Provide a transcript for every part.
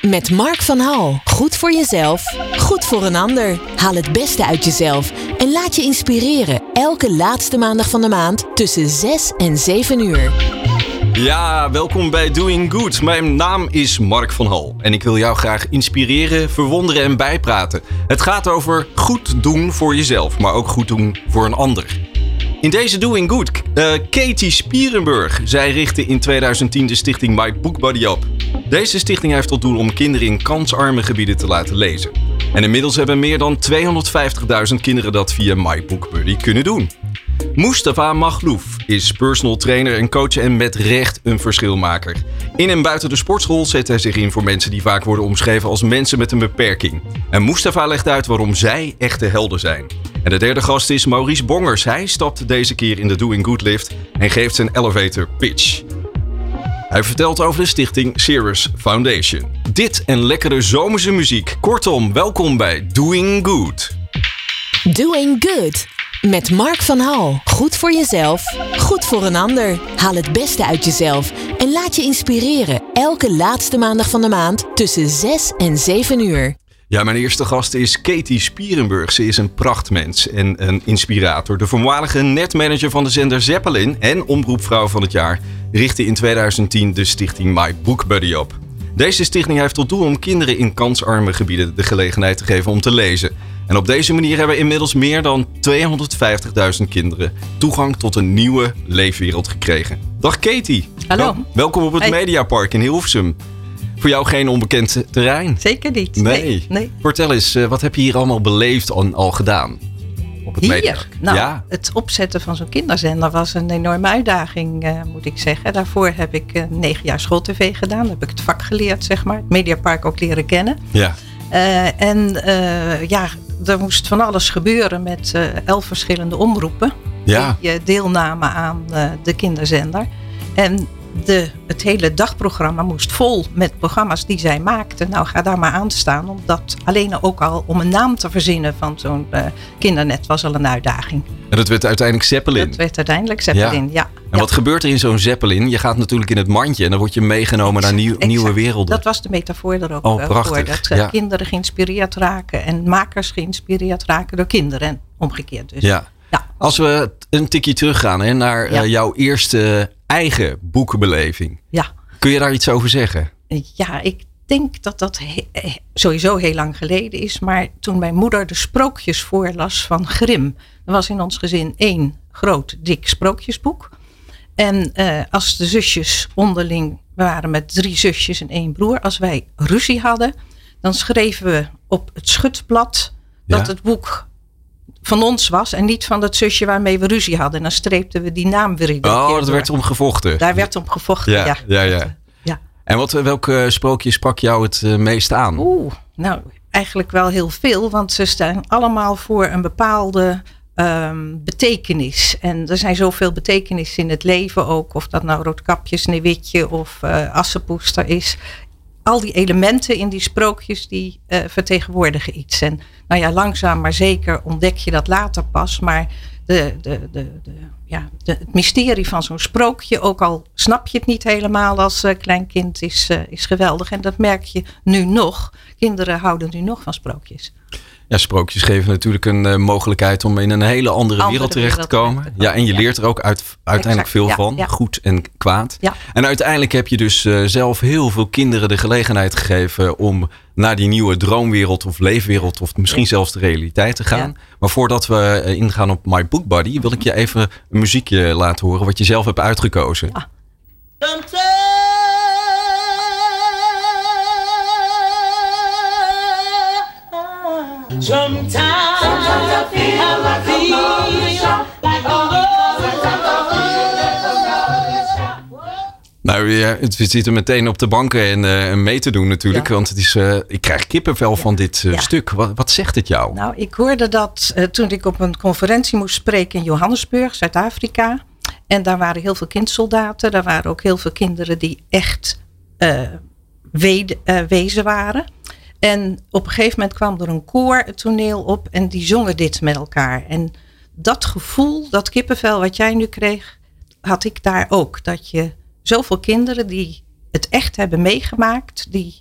Met Mark van Hal. Goed voor jezelf, goed voor een ander. Haal het beste uit jezelf en laat je inspireren. Elke laatste maandag van de maand tussen 6 en 7 uur. Ja, welkom bij Doing Good. Mijn naam is Mark van Hal en ik wil jou graag inspireren, verwonderen en bijpraten. Het gaat over goed doen voor jezelf, maar ook goed doen voor een ander. In deze Doing Good, uh, Katie Spierenburg. Zij richtte in 2010 de stichting My Book Buddy op. Deze stichting heeft tot doel om kinderen in kansarme gebieden te laten lezen. En inmiddels hebben meer dan 250.000 kinderen dat via My Book Buddy kunnen doen. Mustafa Maglouf is personal trainer en coach en met recht een verschilmaker. In en buiten de sportschool zet hij zich in voor mensen die vaak worden omschreven als mensen met een beperking. En Mustafa legt uit waarom zij echte helden zijn. En de derde gast is Maurice Bongers. Hij stapt deze keer in de Doing Good lift en geeft zijn elevator pitch. Hij vertelt over de stichting Cirrus Foundation. Dit en lekkere zomerse muziek. Kortom, welkom bij Doing Good. Doing Good. Met Mark van Hal. Goed voor jezelf, goed voor een ander. Haal het beste uit jezelf en laat je inspireren. Elke laatste maandag van de maand tussen 6 en 7 uur. Ja, mijn eerste gast is Katie Spierenburg. Ze is een prachtmens en een inspirator. De voormalige netmanager van de zender Zeppelin en omroepvrouw van het jaar richtte in 2010 de stichting My Book Buddy op. Deze stichting heeft tot doel om kinderen in kansarme gebieden de gelegenheid te geven om te lezen. En op deze manier hebben inmiddels meer dan 250.000 kinderen toegang tot een nieuwe leefwereld gekregen. Dag Katie. Hallo. welkom op het hey. Mediapark in Hilversum. Voor jou geen onbekend terrein. Zeker niet. Nee. nee. Vertel eens, eh, wat heb je hier allemaal beleefd en al gedaan? Op het hier? Nou, ja. het opzetten van zo'n kinderzender was een enorme uitdaging, uh, moet ik zeggen. Daarvoor heb ik uh, negen jaar schooltv gedaan. heb ik het vak geleerd, zeg maar. Het Mediapark ook leren kennen. Ja. Uh, en ja, er moest van alles gebeuren met elf verschillende omroepen. Ja. Die deelnamen aan de kinderzender. En de, het hele dagprogramma moest vol met programma's die zij maakten. Nou, ga daar maar aan staan. Omdat alleen ook al om een naam te verzinnen van zo'n uh, kindernet was al een uitdaging. En dat werd uiteindelijk Zeppelin? Dat werd uiteindelijk Zeppelin, ja. En wat gebeurt er in zo'n Zeppelin? Je gaat natuurlijk in het mandje en dan word je meegenomen naar nieuw, nieuwe werelden. Dat was de metafoor er ook oh, prachtig. voor. Dat uh, kinderen geïnspireerd raken en makers geïnspireerd raken door kinderen. En omgekeerd dus. Ja. ja. Als we een tikje teruggaan hè, naar uh, jouw eerste eigen boekenbeleving. Ja. Kun je daar iets over zeggen? Ja, ik denk dat dat sowieso heel lang geleden is. Maar toen mijn moeder de sprookjes voorlas van Grim. Er was in ons gezin één groot, dik sprookjesboek. En uh, als de zusjes onderling, we waren met drie zusjes en één broer. Als wij ruzie hadden, dan schreven we op het schutblad dat het boek van ons was en niet van dat zusje waarmee we ruzie hadden. En dan streepten we die naam weer in. Oh, dat werd om gevochten. Daar werd om gevochten, ja. Ja, ja. ja. En wat, welke sprookjes sprak jou het meest aan? Oeh, nou eigenlijk wel heel veel, want ze staan allemaal voor een bepaalde um, betekenis. En er zijn zoveel betekenissen in het leven ook. Of dat nou Roodkapje, Sneeuwwitje of uh, Assepoester is al die elementen in die sprookjes die uh, vertegenwoordigen iets. En nou ja, langzaam maar zeker ontdek je dat later pas. Maar de, de, de, de ja, het mysterie van zo'n sprookje, ook al snap je het niet helemaal als uh, klein kind, is, uh, is geweldig. En dat merk je nu nog. Kinderen houden nu nog van sprookjes. Ja, sprookjes geven natuurlijk een uh, mogelijkheid om in een hele andere, andere wereld terecht te komen. Ja, en je leert er ook uit, uiteindelijk veel van, goed en kwaad. En uiteindelijk heb je dus uh, zelf heel veel kinderen de gelegenheid gegeven om naar die nieuwe droomwereld of leefwereld of misschien zelfs de realiteit te gaan. Maar voordat we uh, ingaan op My Book Buddy, wil ik je even een muziekje laten horen wat je zelf hebt uitgekozen. Ah. Sometimes, I feel like Nou, ja, we zitten meteen op de banken en uh, mee te doen natuurlijk. Want het is, uh, ik krijg kippenvel ja. van dit uh, ja. stuk. Wat, wat, zegt het jou? Nou, ik hoorde dat toen ik op een conferentie moest spreken in Johannesburg, Zuid-Afrika. En daar waren heel veel kindsoldaten. Daar waren ook heel veel kinderen die echt wezen waren. En op een gegeven moment kwam er een koor het toneel op en die zongen dit met elkaar. En dat gevoel, dat kippenvel wat jij nu kreeg, had ik daar ook. Dat je zoveel kinderen die het echt hebben meegemaakt, die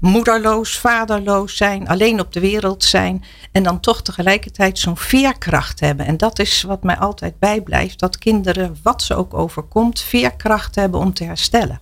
moederloos, vaderloos zijn, alleen op de wereld zijn en dan toch tegelijkertijd zo'n veerkracht hebben. En dat is wat mij altijd bijblijft, dat kinderen, wat ze ook overkomt, veerkracht hebben om te herstellen.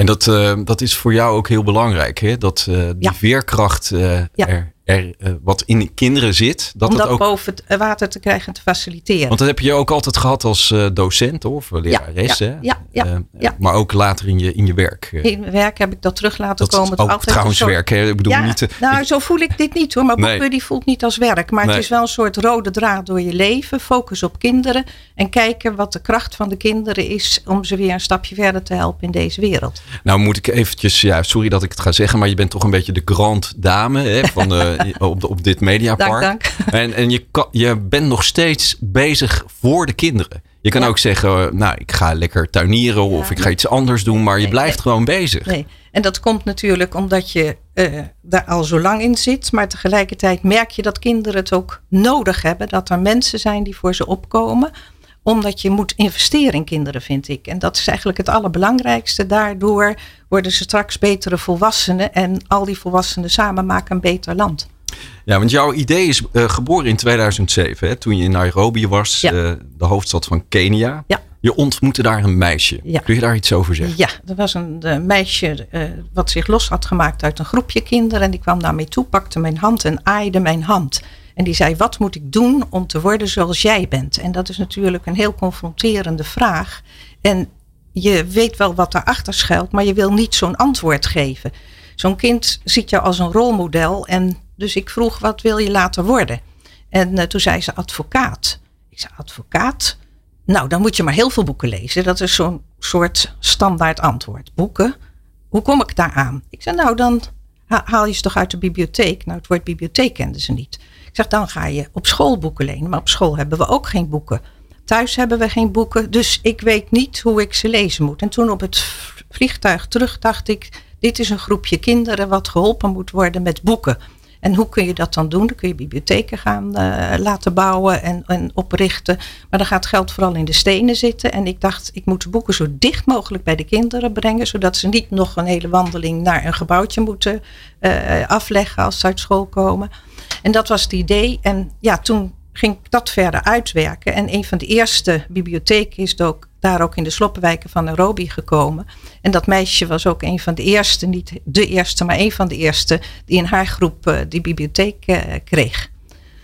En dat, uh, dat is voor jou ook heel belangrijk, hè? dat uh, die ja. veerkracht uh, ja. er er uh, wat in kinderen zit. Dat Om dat ook... boven het water te krijgen en te faciliteren. Want dat heb je ook altijd gehad als uh, docent of lerares. Ja, ja, ja, uh, ja, Maar ook later in je, in je werk. In mijn werk heb ik dat terug laten dat komen. Ook trouwens soort... werk. Hè? Ik bedoel ja, niet... nou, zo voel ik dit niet hoor. Maar nee. Boekbuddy voelt niet als werk. Maar nee. het is wel een soort rode draad door je leven. Focus op kinderen. En kijken wat de kracht van de kinderen is. Om ze weer een stapje verder te helpen in deze wereld. Nou moet ik eventjes... Ja, sorry dat ik het ga zeggen. Maar je bent toch een beetje de grand dame hè, van, op, op dit Mediapark. Dank, dank. En, en je, kan, je bent nog steeds bezig voor de kinderen. Je kan ja. ook zeggen, nou, ik ga lekker tuinieren of ik ga iets anders doen, maar je nee, blijft nee. gewoon bezig. Nee. En dat komt natuurlijk omdat je uh, daar al zo lang in zit, maar tegelijkertijd merk je dat kinderen het ook nodig hebben, dat er mensen zijn die voor ze opkomen omdat je moet investeren in kinderen, vind ik. En dat is eigenlijk het allerbelangrijkste. Daardoor worden ze straks betere volwassenen. En al die volwassenen samen maken een beter land. Ja, want jouw idee is uh, geboren in 2007, hè, toen je in Nairobi was, ja. uh, de hoofdstad van Kenia. Ja. Je ontmoette daar een meisje. Ja. Kun je daar iets over zeggen? Ja, er was een, een meisje uh, wat zich los had gemaakt uit een groepje kinderen. En die kwam naar mij toe, pakte mijn hand en aaide mijn hand. En die zei, wat moet ik doen om te worden zoals jij bent? En dat is natuurlijk een heel confronterende vraag. En je weet wel wat daarachter schuilt, maar je wil niet zo'n antwoord geven. Zo'n kind ziet jou als een rolmodel. En dus ik vroeg, wat wil je later worden? En uh, toen zei ze advocaat. Ik zei, advocaat? Nou, dan moet je maar heel veel boeken lezen. Dat is zo'n soort standaard antwoord. Boeken? Hoe kom ik daar aan? Ik zei, nou, dan haal je ze toch uit de bibliotheek. Nou, het woord bibliotheek kenden ze niet. Ik zeg, dan ga je op school boeken lenen. Maar op school hebben we ook geen boeken. Thuis hebben we geen boeken. Dus ik weet niet hoe ik ze lezen moet. En toen op het vliegtuig terug dacht ik, dit is een groepje kinderen wat geholpen moet worden met boeken. En hoe kun je dat dan doen? Dan kun je bibliotheken gaan uh, laten bouwen en, en, oprichten. Maar dan gaat geld vooral in de stenen zitten. En ik dacht, ik moet de boeken zo dicht mogelijk bij de kinderen brengen. Zodat ze niet nog een hele wandeling naar een gebouwtje moeten uh, afleggen als ze uit school komen. En dat was het idee. En ja, toen ging ik dat verder uitwerken. En een van de eerste bibliotheken is ook, daar ook in de sloppenwijken van Nairobi gekomen. En dat meisje was ook een van de eerste, niet de eerste, maar een van de eerste die in haar groep uh, die bibliotheek uh, kreeg.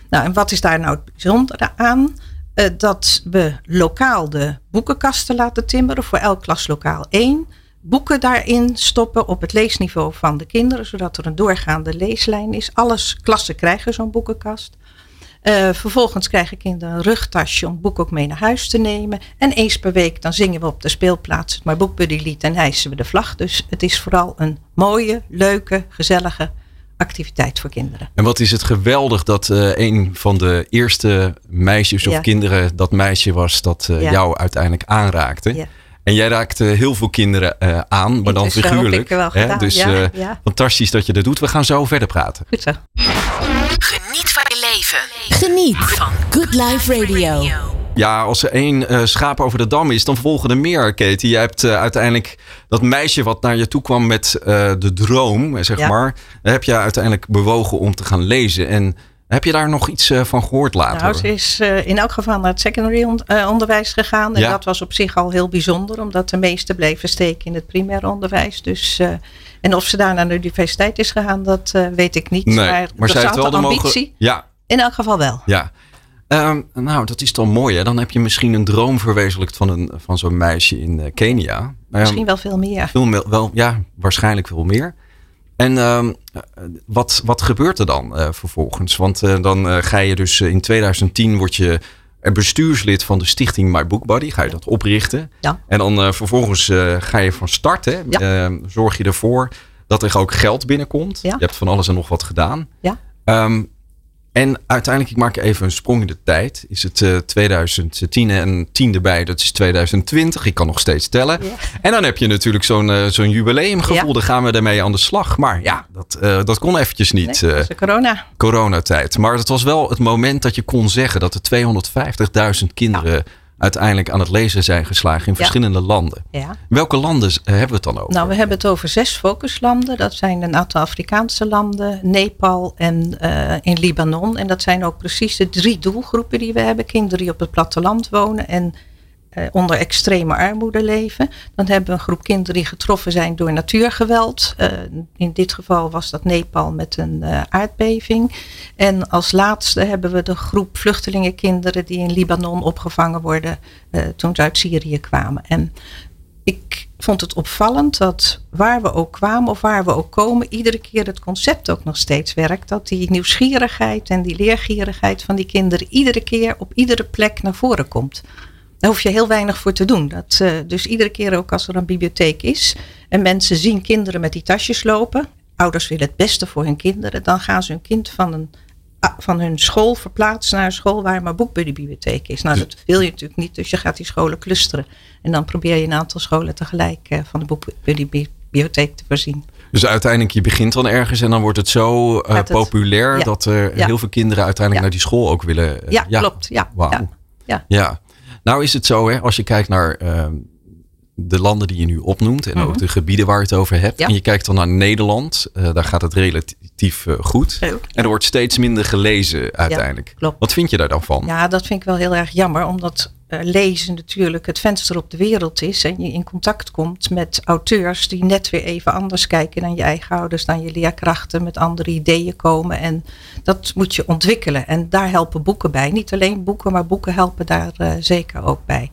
Nou, en wat is daar nou het bijzondere aan? Uh, dat we lokaal de boekenkasten laten timmeren, voor elk klaslokaal één. Boeken daarin stoppen op het leesniveau van de kinderen, zodat er een doorgaande leeslijn is. Alles klassen krijgen zo'n boekenkast. Uh, vervolgens krijgen kinderen een rugtasje om het boek ook mee naar huis te nemen. En eens per week dan zingen we op de speelplaats het Maar Boekbuddy lied en hijsen we de vlag. Dus het is vooral een mooie, leuke, gezellige activiteit voor kinderen. En wat is het geweldig dat uh, een van de eerste meisjes of ja. kinderen dat meisje was dat uh, ja. jou uiteindelijk aanraakte. Ja. En jij raakte heel veel kinderen uh, aan, maar dan figuurlijk. Hè? Dus ja, ja. fantastisch dat je dat doet. We gaan zo verder praten. Goed zo. Geniet van je leven. Geniet van Good Life Radio. Ja, als er één uh, schaap over de dam is, dan volgen er meer, Katie. Je hebt uh, uiteindelijk dat meisje wat naar je toe kwam met uh, de droom, zeg ja. maar. Heb je uiteindelijk bewogen om te gaan lezen. En heb je daar nog iets uh, van gehoord later? Nou, ze is uh, in elk geval naar het secondary on uh, onderwijs gegaan. En ja. dat was op zich al heel bijzonder, omdat de meesten bleven steken in het primair onderwijs. Dus, en of ze daar naar de universiteit is gegaan, dat weet ik niet. Nee, maar, maar zij heeft wel de ambitie. Mogen... Ja. In elk geval wel. Ja. Um, nou, dat is dan mooi. Hè? Dan heb je misschien een droom verwezenlijkt van, een, van zo'n meisje in Kenia. Um, misschien wel veel meer. Veel, wel, ja, waarschijnlijk veel meer. En um, wat, wat gebeurt er dan uh, vervolgens? Want uh, dan uh, ga je dus in 2010 word je bestuurslid van de stichting My Book Buddy. Ga je dat oprichten. Ja. En dan vervolgens ga je van start. Hè? Ja. zorg je ervoor dat er ook geld binnenkomt. Ja. Je hebt van alles en nog wat gedaan. Ja. Um, en uiteindelijk, ik maak even een sprong in de tijd. Is het uh, 2010 en 10 erbij, dat is 2020. Ik kan nog steeds tellen. Ja. En dan heb je natuurlijk zo'n uh, zo'n jubileumgevoel. Ja. Dan gaan we ermee aan de slag. Maar ja, dat, uh, dat kon eventjes niet. Nee, corona. Coronatijd. Maar het was wel het moment dat je kon zeggen dat er 250.000 kinderen ja. Uiteindelijk aan het lezen zijn geslagen in verschillende landen. Ja. Welke landen hebben we het dan over? Nou, we hebben het over zes focuslanden. Dat zijn een aantal Afrikaanse landen, Nepal en uh, in Libanon. En dat zijn ook precies de drie doelgroepen die we hebben. Kinderen die op het platteland wonen en onder extreme armoede leven. Dan hebben we een groep kinderen die getroffen zijn door natuurgeweld. Uh, in dit geval was dat Nepal met een uh, aardbeving. En als laatste hebben we de groep vluchtelingenkinderen die in Libanon opgevangen worden toen ze uit Syrië kwamen. En ik vond het opvallend dat waar we ook kwamen of waar we ook komen, iedere keer het concept ook nog steeds werkt. Dat die nieuwsgierigheid en die leergierigheid van die kinderen iedere keer op iedere plek naar voren komt. Daar hoef je heel weinig voor te doen. Dat, uh, dus iedere keer ook als er een bibliotheek is en mensen zien kinderen met die tasjes lopen, ouders willen het beste voor hun kinderen, dan gaan ze hun kind van, een, van hun school verplaatsen naar een school waar maar boekbuddybibliotheek is. Nou, dat wil je natuurlijk niet, dus je gaat die scholen clusteren. En dan probeer je een aantal scholen tegelijk uh, van de boekbuddybibliotheek te voorzien. Dus uiteindelijk, je begint dan ergens en dan wordt het zo uh, het, populair ja, dat er ja. heel veel kinderen uiteindelijk ja. naar die school ook willen. ja, klopt. Ja, wow. ja. ja. Nou is het zo, hè, als je kijkt naar uh, de landen die je nu opnoemt en mm -hmm. ook de gebieden waar je het over hebt. Ja. En je kijkt dan naar Nederland, uh, daar gaat het relatief uh, goed. En er wordt steeds minder gelezen uiteindelijk. klopt. Wat vind je daar dan van? Ja, dat vind ik wel heel erg jammer, omdat uh, lezen natuurlijk het venster op de wereld is. En je in contact komt met auteurs die net weer even anders kijken dan je eigen ouders, dan je leerkrachten, met andere ideeën komen. En dat moet je ontwikkelen. En daar helpen boeken bij. Niet alleen boeken, maar boeken helpen daar uh, zeker ook bij.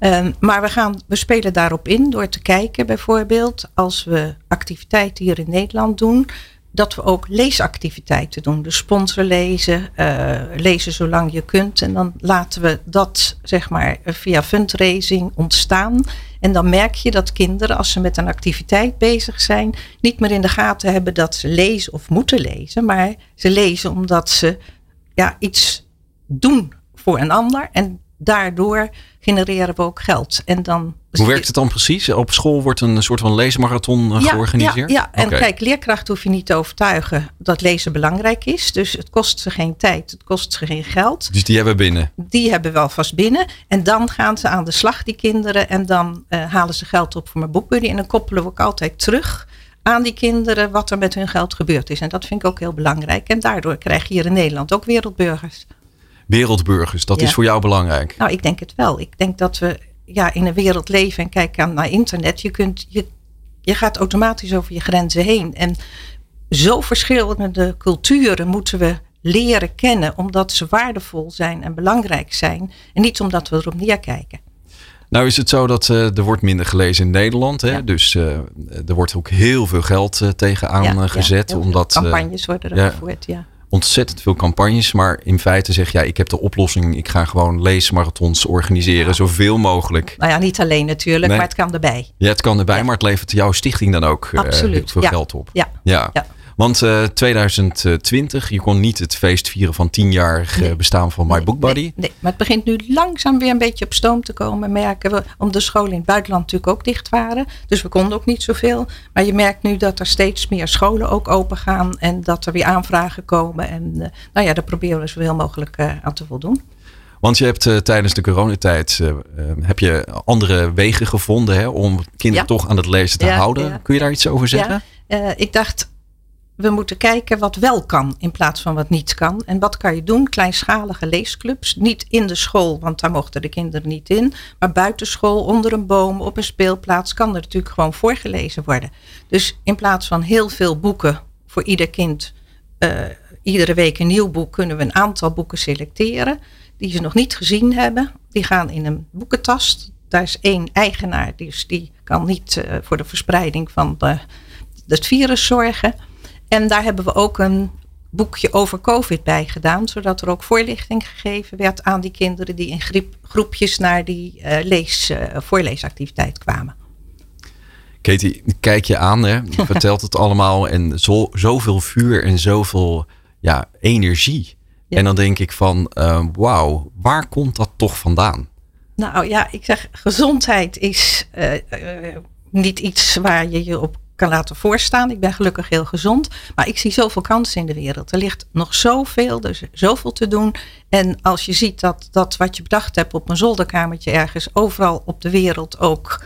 Um, maar we, gaan, we spelen daarop in door te kijken bijvoorbeeld als we activiteiten hier in Nederland doen dat we ook leesactiviteiten doen. Dus sponsoren lezen, uh, lezen zolang je kunt. En dan laten we dat zeg maar via fundraising ontstaan. En dan merk je dat kinderen, als ze met een activiteit bezig zijn, niet meer in de gaten hebben dat ze lezen of moeten lezen. Maar ze lezen omdat ze ja, iets doen voor een ander. En daardoor genereren we ook geld. En dan Hoe werkt het dan precies? Op school wordt een soort van leesmarathon ja, georganiseerd? Ja, ja. en okay. kijk, leerkrachten hoef je niet te overtuigen dat lezen belangrijk is. Dus het kost ze geen tijd, het kost ze geen geld. Dus die hebben binnen? Die hebben wel vast binnen. En dan gaan ze aan de slag, die kinderen. En dan uh, halen ze geld op voor mijn boekbuddy. En dan koppelen we ook altijd terug aan die kinderen wat er met hun geld gebeurd is. En dat vind ik ook heel belangrijk. En daardoor krijg je hier in Nederland ook wereldburgers wereldburgers. Dat ja. is voor jou belangrijk. Nou, ik denk het wel. Ik denk dat we ja, in een wereld leven en kijken naar internet. Je, kunt, je, je gaat automatisch over je grenzen heen. En zo verschillende culturen moeten we leren kennen, omdat ze waardevol zijn en belangrijk zijn. En niet omdat we erop neerkijken. Nou is het zo dat uh, er wordt minder gelezen in Nederland. Hè? Ja. Dus uh, er wordt ook heel veel geld uh, tegenaan ja, gezet. Ja, omdat, campagnes worden er gevoerd, ja ontzettend veel campagnes. Maar in feite zeg jij, ik heb de oplossing. Ik ga gewoon leesmarathons organiseren, ja. zoveel mogelijk. Nou ja, niet alleen natuurlijk, nee. maar het kan erbij. Ja, het kan erbij, ja. maar het levert jouw stichting dan ook uh, heel veel ja. geld op. Ja. ja. Want uh, 2020, je kon niet het feest vieren van tienjarig nee. bestaan van My Book Buddy. Nee, nee, maar het begint nu langzaam weer een beetje op stoom te komen, merken we. Omdat de scholen in het buitenland natuurlijk ook dicht waren. Dus we konden ook niet zoveel. Maar je merkt nu dat er steeds meer scholen ook open gaan. En dat er weer aanvragen komen. En uh, nou ja, daar proberen we zoveel mogelijk uh, aan te voldoen. Want je hebt uh, tijdens de coronatijd uh, uh, heb je andere wegen gevonden hè, om kinderen ja. toch aan het lezen te ja, houden. Ja. Kun je daar iets over zeggen? ik dacht, we moeten kijken wat wel kan in plaats van wat niet kan. En wat kan je doen? Kleinschalige leesclubs. Niet in de school, want daar mochten de kinderen niet in. Maar buitenschool, onder een boom, op een speelplaats kan er natuurlijk gewoon voorgelezen worden. Dus in plaats van heel veel boeken voor ieder kind, uh, iedere week een nieuw boek, kunnen we een aantal boeken selecteren die ze nog niet gezien hebben. Die gaan in een boekentas. Daar is één eigenaar, dus die kan niet uh, voor de verspreiding van het virus zorgen. En daar hebben we ook een boekje over COVID bij gedaan, zodat er ook voorlichting gegeven werd aan die kinderen die in griep, groepjes naar die uh, lees, uh, voorleesactiviteit kwamen. Katie, kijk je aan, hè? je vertelt het allemaal en zo, zoveel vuur en zoveel ja, energie. Ja. En dan denk ik van, uh, wauw, waar komt dat toch vandaan? Nou ja, ik zeg, gezondheid is uh, uh, niet iets waar je je op kan laten voorstaan. Ik ben gelukkig heel gezond. Maar ik zie zoveel kansen in de wereld. Er ligt nog zoveel, is zoveel te doen. En als je ziet dat, dat wat je bedacht hebt op een zolderkamertje ergens overal op de wereld ook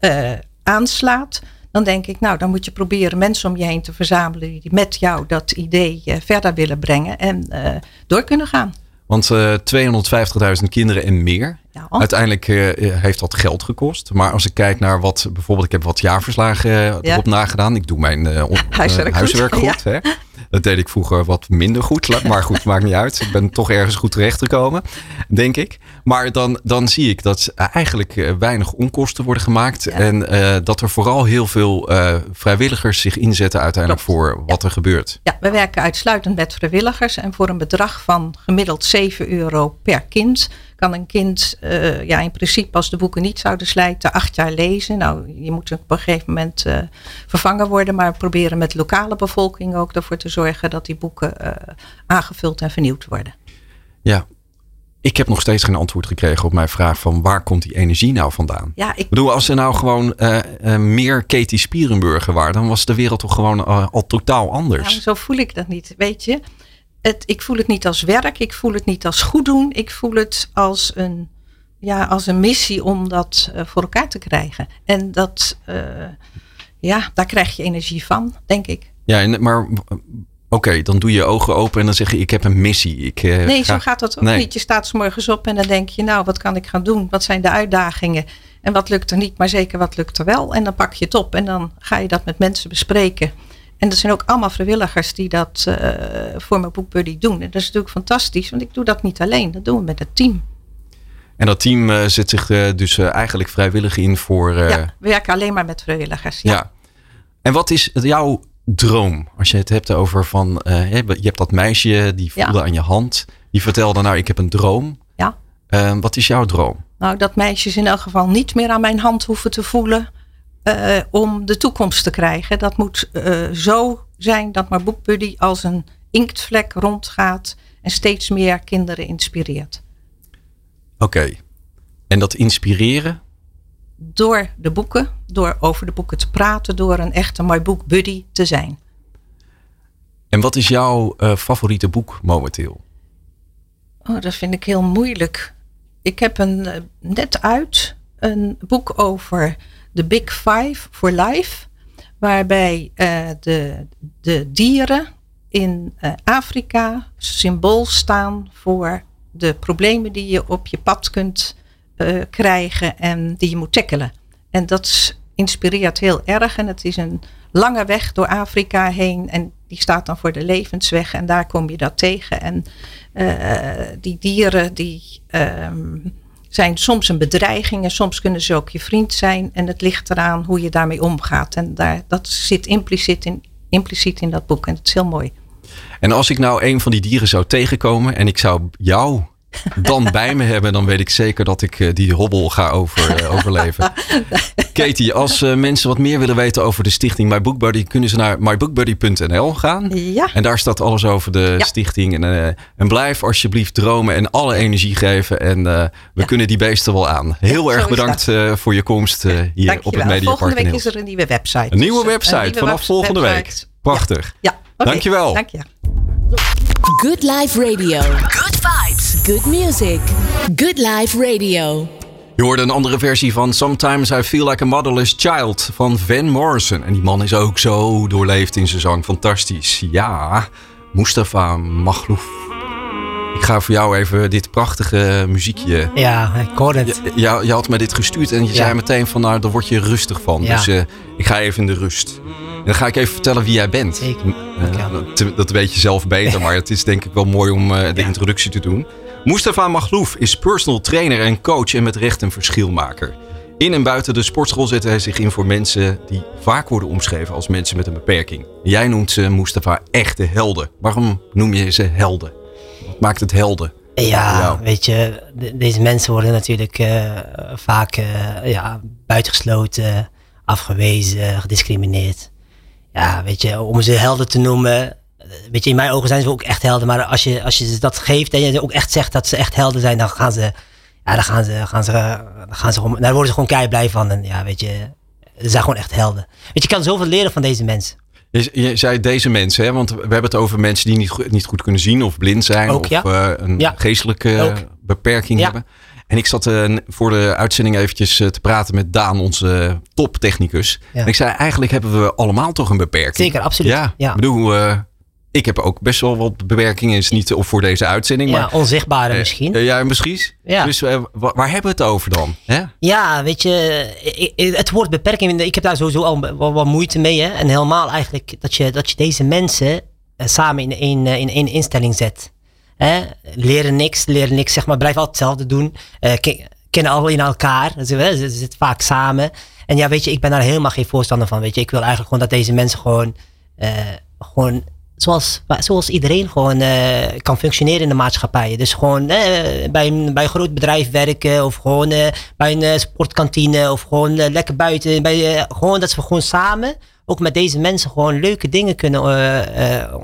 uh, aanslaat. Dan denk ik, nou, dan moet je proberen mensen om je heen te verzamelen die met jou dat idee uh, verder willen brengen en uh, door kunnen gaan. Want uh, 250.000 kinderen en meer. Uiteindelijk uh, heeft dat geld gekost. Maar als ik kijk naar wat, bijvoorbeeld, ik heb wat jaarverslagen uh, ja. erop nagedaan. Ik doe mijn huiswerk, huiswerk goed. goed hè? Dat deed ik vroeger wat minder goed. Maar goed, maakt niet uit. Ik ben toch ergens goed terechtgekomen, denk ik. Maar dan, dan zie ik dat eigenlijk weinig onkosten worden gemaakt. Ja. En dat er vooral heel veel vrijwilligers zich inzetten uiteindelijk Klopt. voor wat er gebeurt. Ja, we werken uitsluitend met vrijwilligers. En voor een bedrag van gemiddeld 7 euro per kind kan een kind uh, ja, in principe als de boeken niet zouden slijten acht jaar lezen. Nou, je moet op een gegeven moment uh, vervangen worden. Maar proberen met lokale bevolking ook ervoor te zorgen dat die boeken uh, aangevuld en vernieuwd worden. Ja, ik heb nog steeds geen antwoord gekregen op mijn vraag van waar komt die energie nou vandaan? Ja, ik bedoel, als er nou gewoon meer Katie Spierenburger waren, dan was de wereld toch gewoon al totaal anders. Ja, zo voel ik dat niet, weet je. Het, ik voel het niet als werk, ik voel het niet als goed doen, ik voel het als een, ja, als een missie om dat uh, voor elkaar te krijgen. En dat, uh, ja, daar krijg je energie van, denk ik. Ja, en, maar Oké, okay, dan doe je je ogen open en dan zeg je: Ik heb een missie. Ik, uh, nee, ga... zo gaat dat ook nee. niet. Je staat s morgens op en dan denk je: Nou, wat kan ik gaan doen? Wat zijn de uitdagingen? En wat lukt er niet, maar zeker wat lukt er wel? En dan pak je het op en dan ga je dat met mensen bespreken. En dat zijn ook allemaal vrijwilligers die dat uh, voor mijn boekbuddy doen. En dat is natuurlijk fantastisch, want ik doe dat niet alleen. Dat doen we met het team. En dat team uh, zet zich dus eigenlijk vrijwillig in voor. Ja, we werken alleen maar met vrijwilligers. Ja. ja. En wat is jouw droom? Als je het hebt over van, je hebt dat meisje die voelde ja. aan je hand. Die vertelde nou, ik heb een droom. Ja. Wat is jouw droom? Nou, dat meisjes in elk geval niet meer aan mijn hand hoeven te voelen. Uh, om de toekomst te krijgen. Dat moet zo zijn dat mijn boekbuddy als een inktvlek rondgaat. En steeds meer kinderen inspireert. Oké. Okay. En dat inspireren, door de boeken, door over de boeken te praten, door een echte My Book Buddy te zijn. En wat is jouw uh, favoriete boek momenteel? Oh, dat vind ik heel moeilijk. Ik heb een, net uit een boek over de Big Five for Life, waarbij uh, de, de dieren in Afrika symbool staan voor de problemen die je op je pad kunt uh, krijgen en die je moet tackelen. En dat inspireert heel erg. En het is een lange weg door Afrika heen. En die staat dan voor de levensweg. En daar kom je dat tegen. En die dieren die um, zijn soms een bedreiging. En soms kunnen ze ook je vriend zijn. En het ligt eraan hoe je daarmee omgaat. En daar, dat zit impliciet in, impliciet in dat boek. En dat is heel mooi. En als ik nou een van die dieren zou tegenkomen en ik zou jou dan bij me hebben, dan weet ik zeker dat ik uh, die hobbel ga over, uh, overleven. Katie, als uh, mensen wat meer willen weten over de stichting My Book Buddy, kunnen ze naar mybookbuddy.nl gaan. Ja. En daar staat alles over de ja. stichting. En, en, blijf alsjeblieft dromen en alle energie geven. En we ja. kunnen die beesten wel aan. Heel ja, erg bedankt voor je komst hier Dankjewel. op het Mediapark. Volgende week is er een nieuwe website. Een nieuwe website een nieuwe vanaf volgende week. Prachtig. Ja. Okay. Dankjewel. Dank je. Good Life Radio. Good vibes. Good music. Good Life Radio. Je hoorde een andere versie van Sometimes I Feel Like a Motherless Child van Van Morrison. En die man is ook zo doorleefd in zijn zang. Fantastisch. Ja, Mustafa Maghlouf. Ik ga voor jou even dit prachtige muziekje. Ja, ik hoor het. Je, je, je had me dit gestuurd en je ja. zei meteen van nou, daar word je rustig van. Ja. Dus uh, ik ga even in de rust. En dan ga ik even vertellen wie jij bent. Zeker. Uh, dat, dat, weet je zelf beter, maar het is denk ik wel mooi om uh, de ja. introductie te doen. Mustafa Maghlouf is personal trainer en coach en met recht een verschilmaker. In en buiten de sportschool zet hij zich in voor mensen die vaak worden omschreven als mensen met een beperking. Jij noemt ze, Mustafa, echte helden. Waarom noem je ze helden? Wat maakt het helden? Ja, weet je, de, deze mensen worden natuurlijk uh, vaak uh, ja, buitengesloten, afgewezen, gediscrimineerd. Ja, weet je, om ze helden te noemen, weet je, in mijn ogen zijn ze ook echt helden. Maar als je, als je ze dat geeft en je ook echt zegt dat ze echt helden zijn, dan gaan ze, ja, dan gaan ze, gaan ze, dan gaan ze gewoon, daar worden ze gewoon kei blij van. En ja, weet je, Ze zijn gewoon echt helden. Weet je, je kan zoveel leren van deze mensen. Je, je zei deze mensen, hè? want we hebben het over mensen die niet, goed- niet goed kunnen zien of blind zijn Ook, of ja. eh, een Ja. geestelijke Ook. beperking Ja. hebben. En ik zat eh, voor de uitzending eventjes eh, te praten met Daan, onze toptechnicus. En ik zei, eigenlijk hebben we allemaal toch een beperking. Zeker, absoluut. Ja, ik bedoel, ik heb ook best wel wat beperkingen. Is niet voor deze uitzending, Ja, maar... onzichtbare eh, misschien. eh, ja, misschien. Ja. Dus eh, wa- waar hebben we het over dan? Hè? Ja, weet je, het woord beperking, ik heb daar sowieso al wel moeite mee. Hè? En helemaal eigenlijk dat je, dat je deze mensen samen in één, in één instelling zet. Hè? Leren niks, leren niks, zeg maar, blijf altijd hetzelfde doen. Ke- kennen al in elkaar, ze, hè, ze, ze zitten vaak samen. En ja, weet je, ik ben daar helemaal geen voorstander van. Weet je, ik wil eigenlijk gewoon dat deze mensen gewoon, gewoon zoals, zoals iedereen gewoon eh, kan functioneren in de maatschappij. Dus gewoon eh, bij, een, bij een groot bedrijf werken of gewoon eh, bij een sportkantine of gewoon lekker buiten. Bij, gewoon dat we gewoon samen ook met deze mensen gewoon leuke dingen kunnen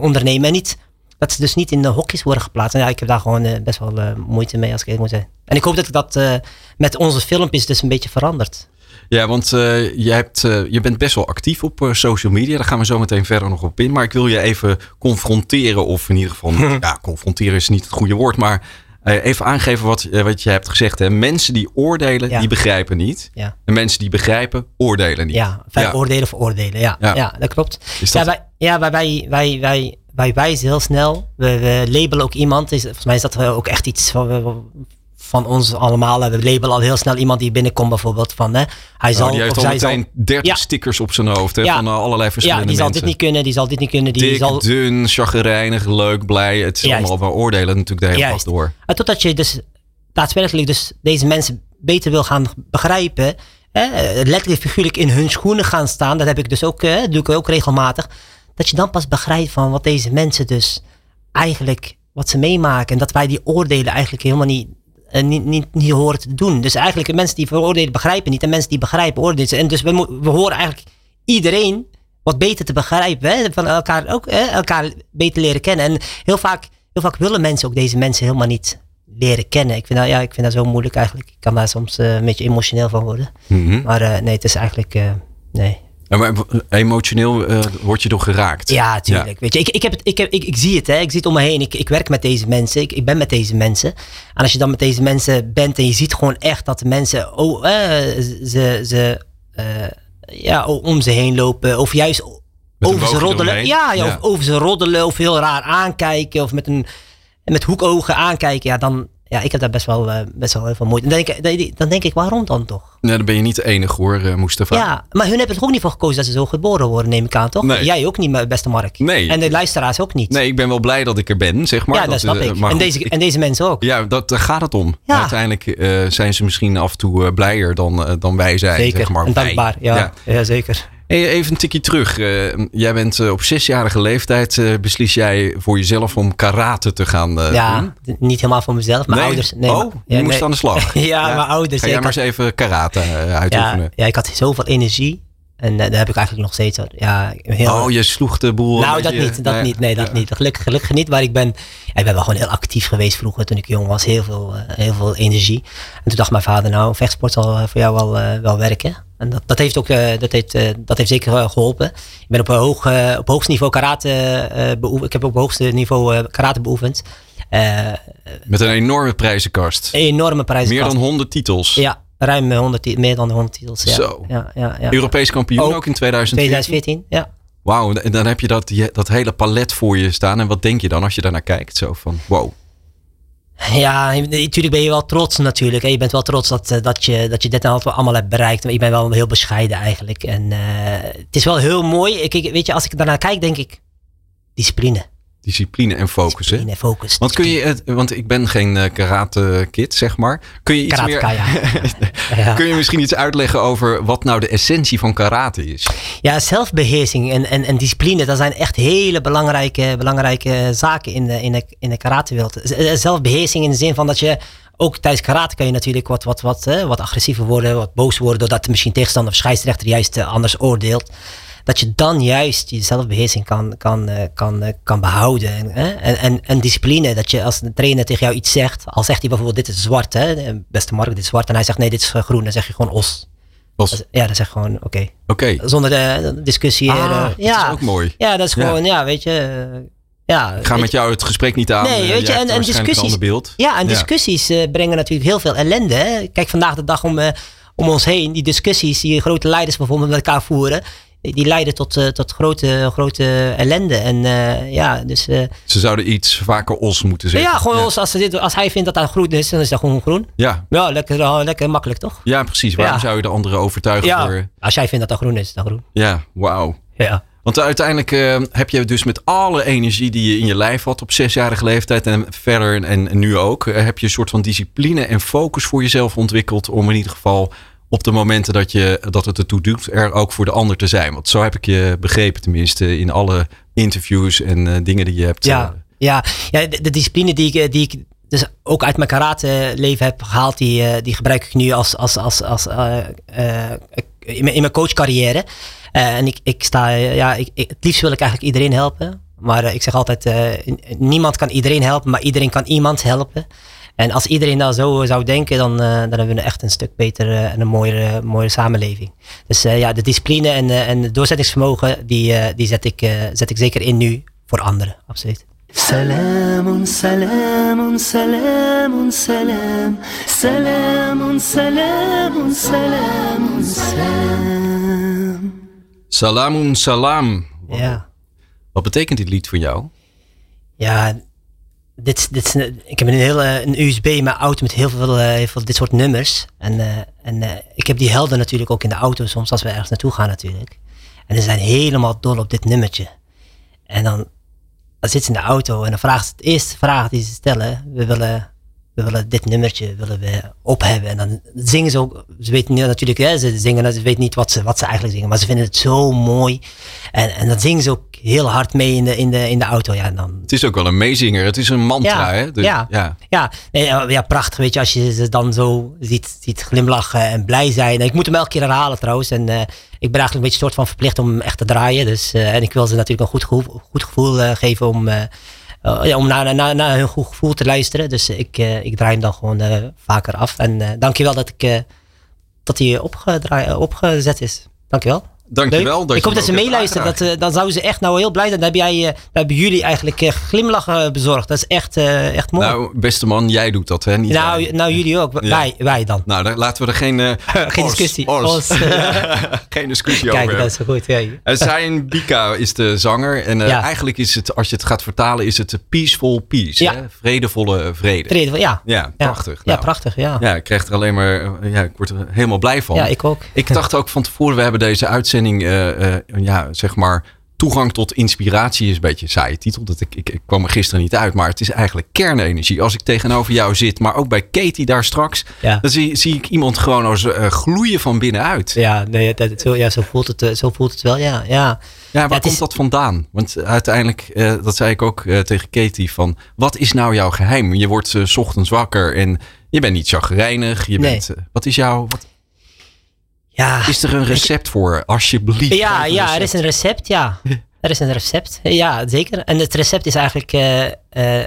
ondernemen. En niet, dat ze dus niet in de hokjes worden geplaatst. En ja, ik heb daar gewoon best wel moeite mee als ik eerlijk moet zijn. En ik hoop dat dat met onze filmpjes dus een beetje verandert. Ja, want eh, je, hebt, eh, je bent best wel actief op eh, social media. Daar gaan we zo meteen verder nog op in. Maar ik wil je even confronteren. Of in ieder geval, ja, confronteren is niet het goede woord. Maar even aangeven wat, wat je hebt gezegd. Hè. Mensen die oordelen, Ja. die begrijpen niet. Ja. En mensen die begrijpen, oordelen niet. Ja, vijf oordelen voor oordelen. Ja, Ja. dat klopt. Is Ja, wij, ja wij, wij, wij, wij, wij wijzen heel snel. We, we labelen ook iemand. Is, volgens mij is dat wel ook echt iets van, van ons allemaal. We labelen al heel snel iemand die binnenkomt bijvoorbeeld. Van, hè, hij zal, Oh, die heeft of al zal, meteen 30 Ja. stickers op zijn hoofd. Hè, Ja. Van eh, allerlei ja, verschillende die zal mensen. dit niet kunnen, die zal dit niet kunnen. Die Dik, zal, dun, chagrijnig, leuk, blij. Het is Juist. allemaal, we oordelen natuurlijk de hele dag Juist. door. Maar totdat je dus daadwerkelijk dus deze mensen beter wil gaan begrijpen. Hè, letterlijk figuurlijk in hun schoenen gaan staan. Dat heb ik dus ook, hè, dat doe ik ook regelmatig. Dat je dan pas begrijpt van wat deze mensen dus eigenlijk, wat ze meemaken. En dat wij die oordelen eigenlijk helemaal niet, niet, niet, niet horen te doen. Dus eigenlijk de mensen die veroordelen begrijpen niet. En mensen die begrijpen oordelen. En dus we, we horen eigenlijk iedereen wat beter te begrijpen. Hè? Van elkaar ook hè? elkaar beter leren kennen. En heel vaak, heel vaak willen mensen ook deze mensen helemaal niet leren kennen. Ik vind dat, ja, ik vind dat zo moeilijk eigenlijk. Ik kan daar soms eh, een beetje emotioneel van worden. Mhm. Maar eh, nee, het is eigenlijk. eh, nee. Maar emotioneel eh, word je door geraakt. Ja, tuurlijk. Weet je, ik, ik, heb het, ik, heb, ik, ik zie het, hè. ik zie het om me heen. Ik, ik werk met deze mensen, ik, ik ben met deze mensen. En als je dan met deze mensen bent en je ziet gewoon echt dat de mensen oh, eh, ze, ze eh, ja, om ze heen lopen. Of juist Met over ze roddelen. ja, Ja. Of over ze roddelen of heel raar aankijken. Of met, een, met hoekogen aankijken. Ja, dan, ja, ik heb daar best wel, eh, best wel heel veel moeite. Dan denk, ik- dan denk ik, waarom dan toch? Nee, dan ben je niet de enige hoor, Mustafa. Ja, maar hun hebben er ook niet voor gekozen dat ze zo geboren worden, neem ik aan, toch? Nee. Jij ook niet, beste Mark. Nee. En de luisteraars ook niet. Nee, ik ben wel blij dat ik er ben, zeg maar. ja, dat, snap eh, ik. maar En goed, deze, ik- en deze mensen ook. ja, dat, daar gaat het om. Ja. Uiteindelijk zijn ze misschien af en toe blijer dan, dan wij zijn. zeker. Zeg maar. en dankbaar. Ja, ja. zeker. Even een tikje terug. Eh, jij bent eh, op zesjarige leeftijd eh, beslis jij voor jezelf om karate te gaan ja, doen. niet helemaal voor mezelf. Mijn Nee? ouders. Nee, oh, maar- je ja, moest nee. aan de slag. ja, mijn ouders. Ga ja, jij maar eens even karate ja, uitoefenen. ja, ik had zoveel energie. En dat heb ik eigenlijk nog steeds. Ja, heel, Oh, je sloeg de boel. nou, een dat niet. Dat nee. niet. Nee, dat Ja. niet. Gelukkig, gelukkig niet. Maar ik ben, ja, ik ben wel gewoon heel actief geweest vroeger toen ik jong was. Heel veel, eh, heel veel energie. En toen dacht mijn vader, nou, vechtsport zal eh, voor jou wel, eh, wel werken. En dat, dat heeft ook dat heeft, dat heeft zeker eh, geholpen. Ik ben op, een hoog, op hoogste niveau karate beoefend. Ik heb op hoogste niveau karate beoefend. Met een enorme prijzenkast. enorme prijzen. Meer dan 100 titels. Ja, ruim eh, 100, ti- meer dan 100 titels. Ja. Zo. Ja, ja, ja. Europees kampioen ook, Ook in 2014. 2014, ja. Wauw, en dan heb je dat, dat hele palet voor je staan. En wat denk je dan als je daarnaar kijkt? Zo van, wow. Ja, natuurlijk ben je wel trots natuurlijk. Je bent wel trots dat, eh, dat, je, dat je dit nou allemaal hebt bereikt. Maar ik ben wel heel bescheiden eigenlijk. En eh, het is wel heel mooi. Ik- weet je, als ik daarnaar kijk, denk ik... Discipline. Discipline en focus, hè? Discipline, focus. Want kun je het, want ik ben geen eh, karate kid, zeg maar. Kun je iets Karateka, meer, ja. kun je misschien iets uitleggen over wat nou de essentie van karate is? Ja, zelfbeheersing en, en, en discipline, dat zijn echt hele belangrijke, belangrijke zaken in de, in de, in de karatewereld. Z- eh, Zelfbeheersing in de zin van dat je ook tijdens karate kan je natuurlijk wat, wat, wat, eh, wat agressiever worden, wat boos worden, doordat misschien tegenstander of scheidsrechter juist anders oordeelt. Dat je dan juist je zelfbeheersing kan, kan, eh, kan, eh, kan behouden. En, hè, en, en, en discipline, dat je als de trainer tegen jou iets zegt, al zegt hij bijvoorbeeld dit is zwart, hè, beste Mark, dit is zwart, en hij zegt nee, dit is eh, groen, dan zeg je gewoon os. Als, ja, dat is echt gewoon oké. Oké. Zonder de discussie. Ah, eh, dat ja. is ook mooi. Ja, dat is Ja. gewoon, ja, weet je. eh, ja, Ik ga met jou het gesprek niet aan. Nee, eh, weet je, en- en een discussies- beeld. Ja, en Ja. discussies eh, brengen natuurlijk heel veel ellende. Hè? Kijk, vandaag de dag om, eh, om ons heen, die discussies die grote leiders bijvoorbeeld met elkaar voeren, die leiden tot, eh, tot grote, grote ellende. En eh, ja, dus eh, Ze zouden iets vaker os moeten zeggen. ja, gewoon ja. Als, als, ze dit, als hij vindt dat dat groen is, dan is dat gewoon groen. Ja, Ja, lekker, lekker makkelijk toch? ja, precies. Waarom Ja. zou je de anderen overtuigen Ja, voor... als jij vindt dat dat groen is, is dat groen. Ja, wauw. Ja. Want uiteindelijk heb je dus met alle energie die je in je lijf had op zesjarige leeftijd en verder en, en nu ook, heb je een soort van discipline en focus voor jezelf ontwikkeld om in ieder geval op de momenten dat, je, dat het ertoe doet, er ook voor de ander te zijn. Want zo heb ik je begrepen, tenminste, in alle interviews en eh, dingen die je hebt. Ja, eh, ja, ja de, de discipline die ik, eh, die ik dus ook uit mijn karate leven heb gehaald, die, die gebruik ik nu als, als, als, als, in, mijn, in mijn coachcarrière. En ik, ik sta, ja, ik, ik- het liefst wil ik eigenlijk iedereen helpen. Maar ik zeg altijd, niemand kan iedereen helpen, maar iedereen kan iemand helpen. En als iedereen nou zo zou denken, dan, eh, dan hebben we echt een stuk betere en een mooiere, mooiere samenleving. Dus eh, ja, de discipline en, eh, en het doorzettingsvermogen, die, eh, die zet, ik, eh, zet ik zeker in nu voor anderen, absoluut. سلام سلام سلام سلام سلام سلام سلام سلام Salamun salam. Ja, Wat betekent dit lied voor jou? ja dit, dit ik heb een hele een USB mijn auto met heel veel, eh, heel veel dit soort nummers. En, eh, en eh, ik heb die helden natuurlijk ook in de auto soms als we ergens naartoe gaan natuurlijk. En ze zijn helemaal dol op dit nummertje. En dan, dan zit ze in de auto en dan vraagt ze, de eerste vraag die ze stellen, we willen, we willen dit nummertje willen we op hebben. En dan zingen ze ook, ze weten niet natuurlijk, hè, ze zingen, ze weten niet wat ze, wat ze eigenlijk zingen, maar ze vinden het zo mooi. En, en dan zingen ze ook heel hard mee in de, in de, in de auto. Ja, dan, Het is ook wel een meezinger. Het is een mantra, hè? Dus- ja, ja. ja. nee, ja, ja, prachtig. Weet je, als je ze dan zo ziet, ziet glimlachen en blij zijn. Ik moet hem elke keer herhalen trouwens. En eh, ik ben eigenlijk een beetje soort van verplicht om hem echt te draaien. Dus, eh, en ik wil ze natuurlijk een goed gevoel, goed gevoel eh, geven om, ja, om naar, naar, hun goed gevoel te luisteren. Dus ik, eh, ik draai hem dan gewoon eh, vaker af. En eh dankjewel dat, ik, eh, dat hij eh, opgezet is. Dankjewel. Dankjewel. Dat ik hoop dat ze meeluisteren. Dat, eh, dan zouden ze echt nou heel blij zijn. Dan, heb jij, eh, dan hebben jullie eigenlijk eh, glimlachen bezorgd. Dat is echt, echt mooi. Nou, beste man, jij doet dat, hè? Niet Nou, wij. nou jullie ook. Ja. Wij, wij dan. Nou, daar laten we er geen, Geen discussie. Os. geen discussie Kijk, over. dat is goed. Ja. Zayn Bika is de zanger. En Ja. eigenlijk is het, als je het gaat vertalen, is het peaceful peace. Ja. Hè? Vredevolle vrede. Treden we- ja. Ja, prachtig. Ja, Nou, prachtig. Ja. Ja, ik krijg er alleen maar, ja, ik word er helemaal blij van. Ja, ik ook. Ik dacht ook van tevoren, we hebben deze uitzending, eh, eh, ja, zeg maar, toegang tot inspiratie is een beetje een saaie titel. Dat ik, ik, ik kwam er gisteren niet uit, maar het is eigenlijk kernenergie. Als ik tegenover jou zit, maar ook bij Katie daar straks, Ja. dan zie, zie ik iemand gewoon als eh, gloeien van binnenuit. Ja, Ja, nee, dat, zo, ja zo, voelt het, zo voelt het wel. Ja, ja. waar het komt is- dat vandaan? Want uiteindelijk, dat zei ik ook tegen Katie, van wat is nou jouw geheim? Je wordt 's ochtends wakker en je bent niet chagrijnig. Je Nee. bent, wat is jouw, wat, ja. is er een recept voor? Alsjeblieft. Ja, ja, er is een recept, ja. Er is een recept, ja, zeker. En het recept is eigenlijk... eh, eh,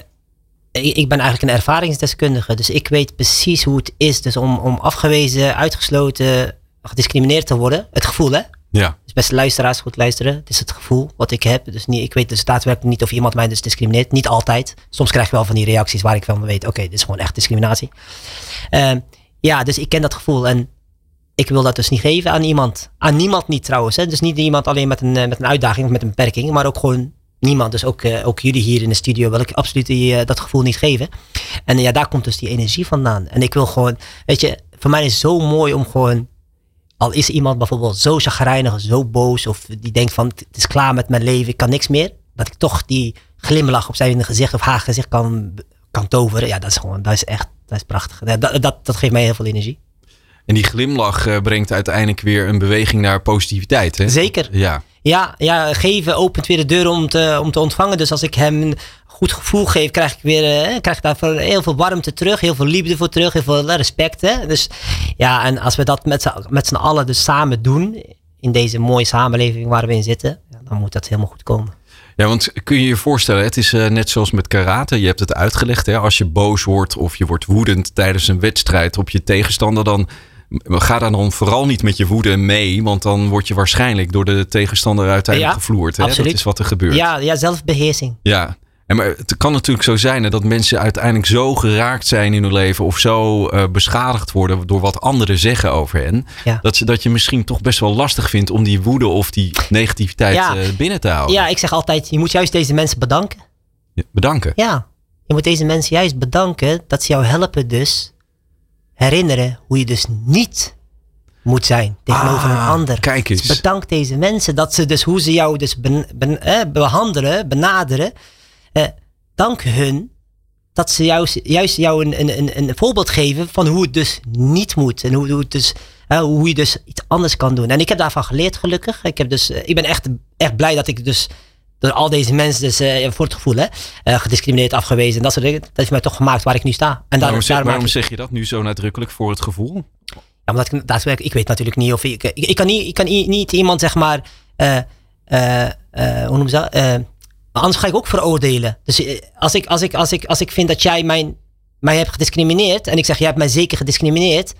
ik ben eigenlijk een ervaringsdeskundige, dus ik weet precies hoe het is dus om, om afgewezen, uitgesloten, gediscrimineerd te worden. Het gevoel, hè? Ja. Dus beste luisteraars, goed luisteren. Het is het gevoel wat ik heb. Dus niet, ik weet dus daadwerkelijk niet of iemand mij dus discrimineert. Niet altijd. Soms krijg ik wel van die reacties waar ik van weet, oké, dit is gewoon echt discriminatie. Ehm, ja, dus ik ken dat gevoel en ik wil dat dus niet geven aan iemand. Aan niemand niet trouwens. Hè? Dus niet iemand alleen met een, eh, met een uitdaging of met een beperking, maar ook gewoon niemand. Dus ook, eh, ook jullie hier in de studio wil ik absoluut die, eh, dat gevoel niet geven. En ja, daar komt dus die energie vandaan. En ik wil gewoon, weet je, voor mij is het zo mooi om gewoon al is iemand bijvoorbeeld zo chagrijnig, zo boos, of die denkt van het is klaar met mijn leven, ik kan niks meer, dat ik toch die glimlach op zijn gezicht of haar gezicht kan, kan toveren. Ja, dat is gewoon, dat is echt, dat is prachtig. Dat, dat, dat, dat geeft mij heel veel energie. En die glimlach eh, brengt uiteindelijk weer een beweging naar positiviteit. Hè? Zeker. Ja. Ja, ja, geven opent weer de deur om te, om te ontvangen. Dus als ik hem een goed gevoel geef, krijg ik weer eh, krijg ik daarvoor heel veel warmte terug, heel veel liefde voor terug, heel veel respect. Hè? Dus ja, en als we dat met z'n, allen dus samen doen, in deze mooie samenleving waar we in zitten, dan moet dat helemaal goed komen. ja, want kun je je voorstellen, het is eh, net zoals met karate. Je hebt het uitgelegd. Hè? Als je boos wordt of je wordt woedend tijdens een wedstrijd op je tegenstander, dan Ga daar dan vooral niet met je woede mee, want dan word je waarschijnlijk door de tegenstander uiteindelijk Ja, gevloerd. Hè? Dat is wat er gebeurt. Ja, ja, zelfbeheersing. Ja. En maar het kan natuurlijk zo zijn hè, dat mensen uiteindelijk zo geraakt zijn in hun leven of zo eh, beschadigd worden door wat anderen zeggen over hen. Ja. Dat, ze, dat je misschien toch best wel lastig vindt om die woede of die negativiteit Ja. eh, binnen te houden. Ja, ik zeg altijd, je moet juist deze mensen bedanken. Bedanken. Ja, je moet deze mensen juist bedanken dat ze jou helpen dus herinneren hoe je dus niet moet zijn tegenover Ah, een ander. kijk eens. Dus bedank deze mensen dat ze dus hoe ze jou dus ben- ben- eh, behandelen, benaderen. eh, dank hun dat ze juist, juist jou een, een, een, een voorbeeld geven van hoe het dus niet moet. En hoe, hoe, het dus, eh, hoe je dus iets anders kan doen. En ik heb daarvan geleerd gelukkig. Ik, heb dus, eh, ik ben echt, echt blij dat ik dus door al deze mensen, dus, eh, voor het gevoel, hè, eh, gediscrimineerd, afgewezen. En dat soort dingen. Dat heeft mij toch gemaakt waar ik nu sta. En waarom zeg, waarom je dat nu zo nadrukkelijk voor het gevoel? ja, omdat ik daadwerkelijk, ik weet natuurlijk niet of ik, ik, ik kan niet, ik kan niet iemand zeg maar, eh, hoe noem je dat? Maar anders ga ik ook veroordelen. Dus als ik, als ik, als ik, als ik vind dat jij mijn, mij hebt gediscrimineerd en ik zeg jij hebt mij zeker gediscrimineerd,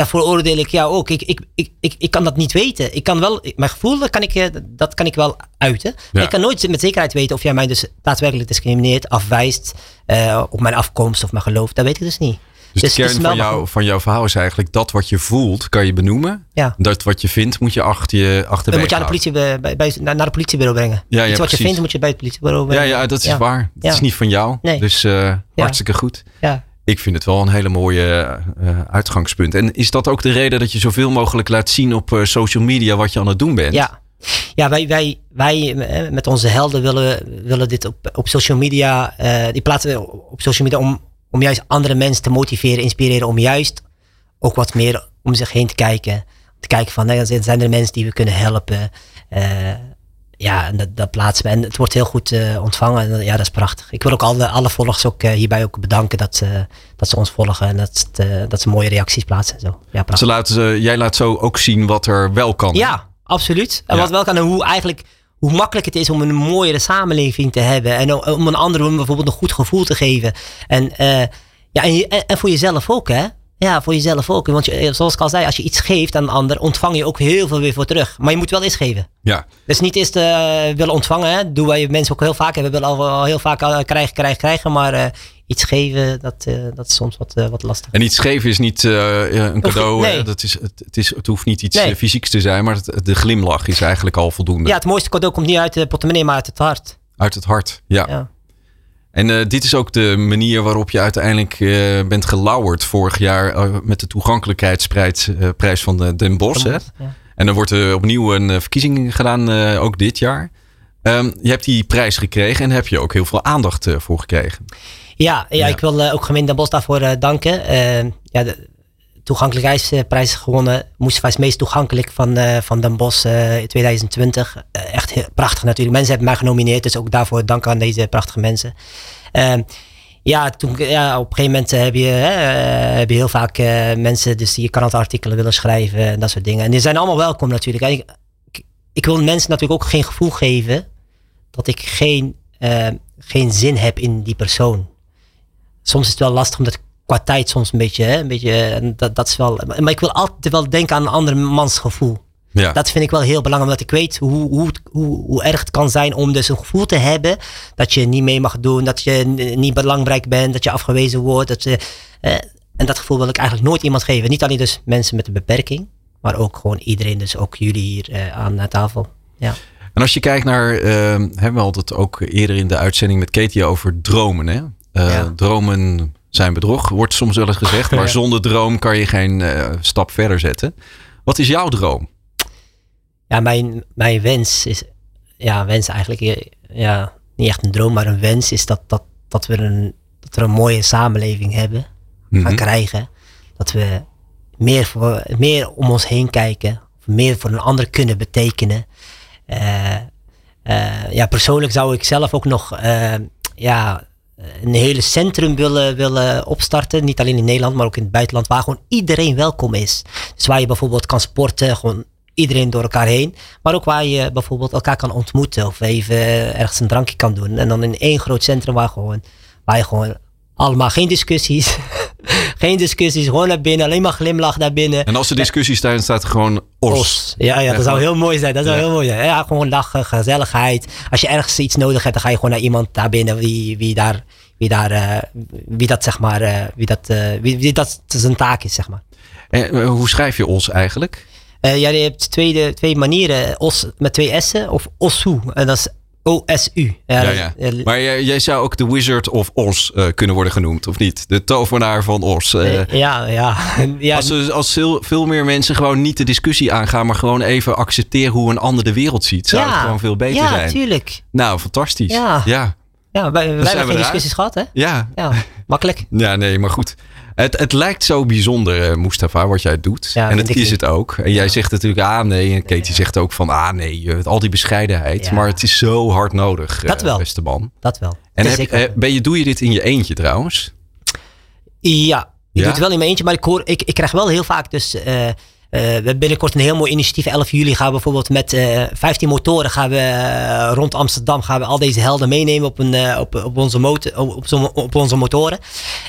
daarvoor oordeel ik jou ook. Ik, ik, ik, ik, ik kan dat niet weten. Ik kan wel, mijn gevoel, dat kan ik, eh, dat kan ik wel uiten. Maar Ja. ik kan nooit met zekerheid weten of jij mij dus daadwerkelijk discrimineert, afwijst, eh, op mijn afkomst of mijn geloof. Dat weet ik dus niet. Dus, Dus de is kern van, jou, van jouw verhaal is eigenlijk dat wat je voelt, kan je benoemen. Ja. Dat wat je vindt, moet je achter je Dan achterwege moet je aan de politie, bij, bij, bij- naar, naar de politiebureau brengen. Ja, ja, wat je vindt, moet je bij het politiebureau Ja, brengen. ja, dat is Ja. waar. Het Ja. is niet van jou. Nee. Dus eh, hartstikke goed. Ja. Ik vind het wel een hele mooie eh, uitgangspunt. En is dat ook de reden dat je zoveel mogelijk laat zien op eh, social media wat je aan het doen bent? Ja, ja wij, wij, wij eh, met onze helden willen, willen dit op, op social media, eh, die plaatsen we op social media om, om juist andere mensen te motiveren, inspireren, om juist ook wat meer om zich heen te kijken. Te kijken van, nou, zijn er mensen die we kunnen helpen? Eh, ja, en dat, dat plaatsen we. En het wordt heel goed eh, ontvangen. En, ja, dat is prachtig. Ik wil ook alle, alle volgers ook eh, hierbij ook bedanken dat ze, dat ze ons volgen en dat, eh, dat ze mooie reacties plaatsen. en Zo. Ja, prachtig. Ze laten, ze- jij laat zo ook zien wat er wel kan. Ja, absoluut. En Ja. wat wel kan en hoe eigenlijk hoe makkelijk het is om een mooiere samenleving te hebben. En om- een ander bijvoorbeeld een goed gevoel te geven. En, eh, ja, en, en voor jezelf ook, hè? Ja, voor jezelf ook. Want je, eh, zoals ik al zei, als je iets geeft aan een ander, ontvang je ook heel veel weer voor terug. Maar je moet wel eens geven. Ja. Dus niet eerst eh, willen ontvangen. Hè? Doen wij mensen ook heel vaak. We willen al, heel vaak eh, krijgen, krijgen, krijgen. Maar iets geven, dat, dat is soms wat, wat lastig. En iets geven is niet een cadeau. nee. Dat is, het, het, is, het hoeft niet iets Nee. fysieks te zijn, maar het, de glimlach is eigenlijk al voldoende. Ja, het mooiste cadeau komt niet uit de portemonnee, maar uit het hart. Uit het hart. Ja. Ja. En eh, dit is ook de manier waarop je uiteindelijk eh, bent gelauwerd vorig jaar eh, met de toegankelijkheidsprijs prijs van de Den Bosch. Hè? Ja. En dan wordt er opnieuw een verkiezing gedaan, ook dit jaar. Ehm, je hebt die prijs gekregen en heb je ook heel veel aandacht voor gekregen. Ja, ja, Ja. ik wil ook gemeente Den Bosch daarvoor danken. Eh, ja, de toegankelijkheidsprijs gewonnen. Moest was het meest toegankelijk van, eh, van Den Bosch eh, in 2020. Eh, echt heel, prachtig natuurlijk. Mensen hebben mij genomineerd, dus ook daarvoor dank aan deze prachtige mensen. Eh, ja, toen, ja, op een gegeven moment heb je, heb je heel vaak mensen dus die artikelen willen schrijven en dat soort dingen. En die zijn allemaal welkom natuurlijk. Ik, ik, wil mensen natuurlijk ook geen gevoel geven dat ik geen, geen zin heb in die persoon soms is het wel lastig omdat ik qua tijd soms een beetje, hè, een beetje dat, dat is wel, maar ik wil altijd wel denken aan een ander mans gevoel. Ja. Dat vind ik wel heel belangrijk, omdat ik weet hoe, hoe, hoe, hoe erg het kan zijn om dus een gevoel te hebben dat je niet mee mag doen, dat je niet belangrijk bent, dat je afgewezen wordt. Dat je, eh, en dat gevoel wil ik eigenlijk nooit iemand geven. Niet alleen dus mensen met een beperking, maar ook gewoon iedereen, dus ook jullie hier eh, aan tafel. Ja. En als je kijkt naar, eh, hebben we hadden het ook eerder in de uitzending met Katie over dromen. Hè? Eh, Ja. Dromen zijn bedrog, wordt soms wel eens gezegd. Maar zonder droom kan je geen eh, stap verder zetten. Wat is jouw droom? Ja, mijn, mijn wens is, ja, wens eigenlijk, eh, ja, niet echt een droom, maar een wens is dat, dat, dat, we, een, dat we een mooie samenleving hebben, gaan Mhm. krijgen. Dat we meer, voor, meer om ons heen kijken, meer voor een ander kunnen betekenen. Eh, ja, persoonlijk zou ik zelf ook nog, ja, een hele centrum willen, willen opstarten. Niet alleen in Nederland, maar ook in het buitenland. Waar gewoon iedereen welkom is. Dus waar je bijvoorbeeld kan sporten. Gewoon iedereen door elkaar heen. Maar ook waar je bijvoorbeeld elkaar kan ontmoeten. Of even ergens een drankje kan doen. En dan in één groot centrum waar, gewoon, waar je gewoon allemaal geen discussies. geen discussies, gewoon naar binnen, alleen maar glimlach naar binnen. En als er discussies zijn, staat er gewoon os. Os. Ja, ja, dat zou heel mooi zijn. Dat zou Ja. heel mooi zijn. Ja, gewoon lachen, gezelligheid. Als je ergens iets nodig hebt, dan ga je gewoon naar iemand daar binnen wie, wie daar, wie daar, eh, wie dat zeg maar, eh, wie dat, eh, wie, wie dat zijn taak is, zeg maar. En, hoe schrijf je os eigenlijk? Ja, je hebt twee, de, twee manieren. Os met twee S'en of Osu. En dat is O-S-U. Ja, ja. Maar jij, jij zou ook de Wizard of Os eh, kunnen worden genoemd, of niet? De tovenaar van Os. eh. eh, ja, ja. ja als er, als veel, veel meer mensen gewoon niet de discussie aangaan, maar gewoon even accepteren hoe een ander de wereld ziet, zou het gewoon veel beter ja, zijn. tuurlijk. Nou, fantastisch. Ja. Ja. Ja, wij, hebben geen discussies gehad, hè? Ja. Ja, makkelijk. Ja, nee, maar goed. Het, het lijkt zo bijzonder, eh, Mustafa, wat jij doet. Ja, en ik is het ook. En jij zegt natuurlijk ah nee. En Katie zegt ook van ah nee. eh, Al die bescheidenheid. Maar het is zo hard nodig, eh, Dat wel. beste man. Dat wel. En Dat heb, eh, ben je, doe je dit in je eentje trouwens? Ja, ik Ja? doe het wel in mijn eentje, maar ik, hoor, ik, ik krijg wel heel vaak dus... eh, eh, we hebben binnenkort een heel mooi initiatief. 11 juli gaan we bijvoorbeeld met eh 15 motoren gaan we, eh, rond Amsterdam gaan we al deze helden meenemen op, een, eh, op, op, onze, motoren.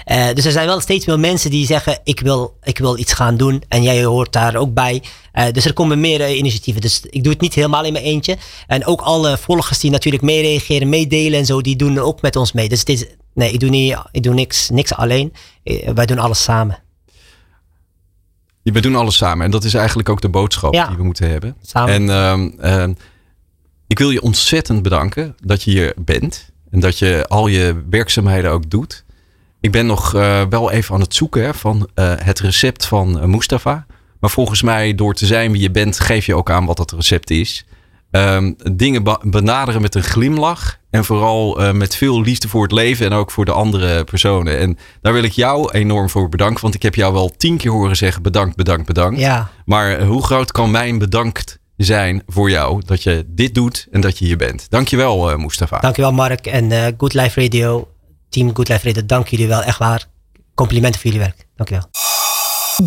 Eh, dus er zijn wel steeds meer mensen die zeggen ik wil, ik wil iets gaan doen en jij hoort daar ook bij. Eh, dus er komen meer eh, initiatieven. Dus ik doe het niet helemaal in mijn eentje. En ook alle volgers die natuurlijk meereageren, meedelen en zo, die doen ook met ons mee. Dus het is, nee, ik doe, niet, ik doe niks, niks alleen. Eh, wij doen alles samen. We doen alles samen. En dat is eigenlijk ook de boodschap Ja. die we moeten hebben. Samen. En ehm, ehm, ik wil je ontzettend bedanken dat je hier bent. En dat je al je werkzaamheden ook doet. Ik ben nog eh, wel even aan het zoeken hè, van eh, het recept van eh, Mustafa. Maar volgens mij, door te zijn wie je bent, geef je ook aan wat dat recept is. Ehm, dingen benaderen met een glimlach. En vooral eh, met veel liefde voor het leven en ook voor de andere personen. En daar wil ik jou enorm voor bedanken. Want ik heb jou wel tien keer horen zeggen bedankt, bedankt, bedankt. Ja, Maar eh, hoe groot kan mijn bedankt zijn voor jou dat je dit doet en dat je hier bent? Dankjewel, eh Mustafa. dankjewel Mark en eh Good Life Radio. Team Good Life Radio, dank jullie wel. Echt waar. Complimenten voor jullie werk. Dankjewel.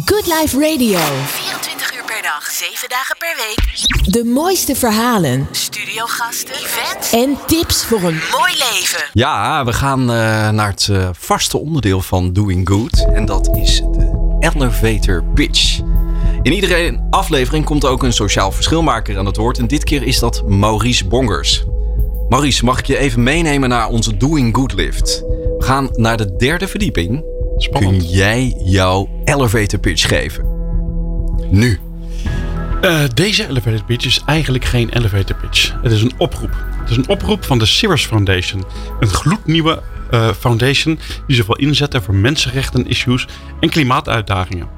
Good Life Radio. 24 uur per dag, 7 dagen per week. De mooiste verhalen Studiogasten, events. en tips voor een Mooi leven. Ja, we gaan eh, naar het eh, vaste onderdeel van Doing Good. En dat is de elevator pitch. In iedere aflevering komt ook een sociaal verschilmaker aan het woord. En dit keer is dat Maurice Bongers. Maurice, mag ik je even meenemen naar onze Doing Good lift? We gaan naar de derde verdieping. Spannend. Kun jij jouw elevator pitch geven? Nu. Eh, deze elevator pitch is eigenlijk geen elevator pitch. Het is een oproep. Het is een oproep van de Cirrus Foundation. Een gloednieuwe eh, foundation die zich wil inzetten voor mensenrechten issues en klimaatuitdagingen.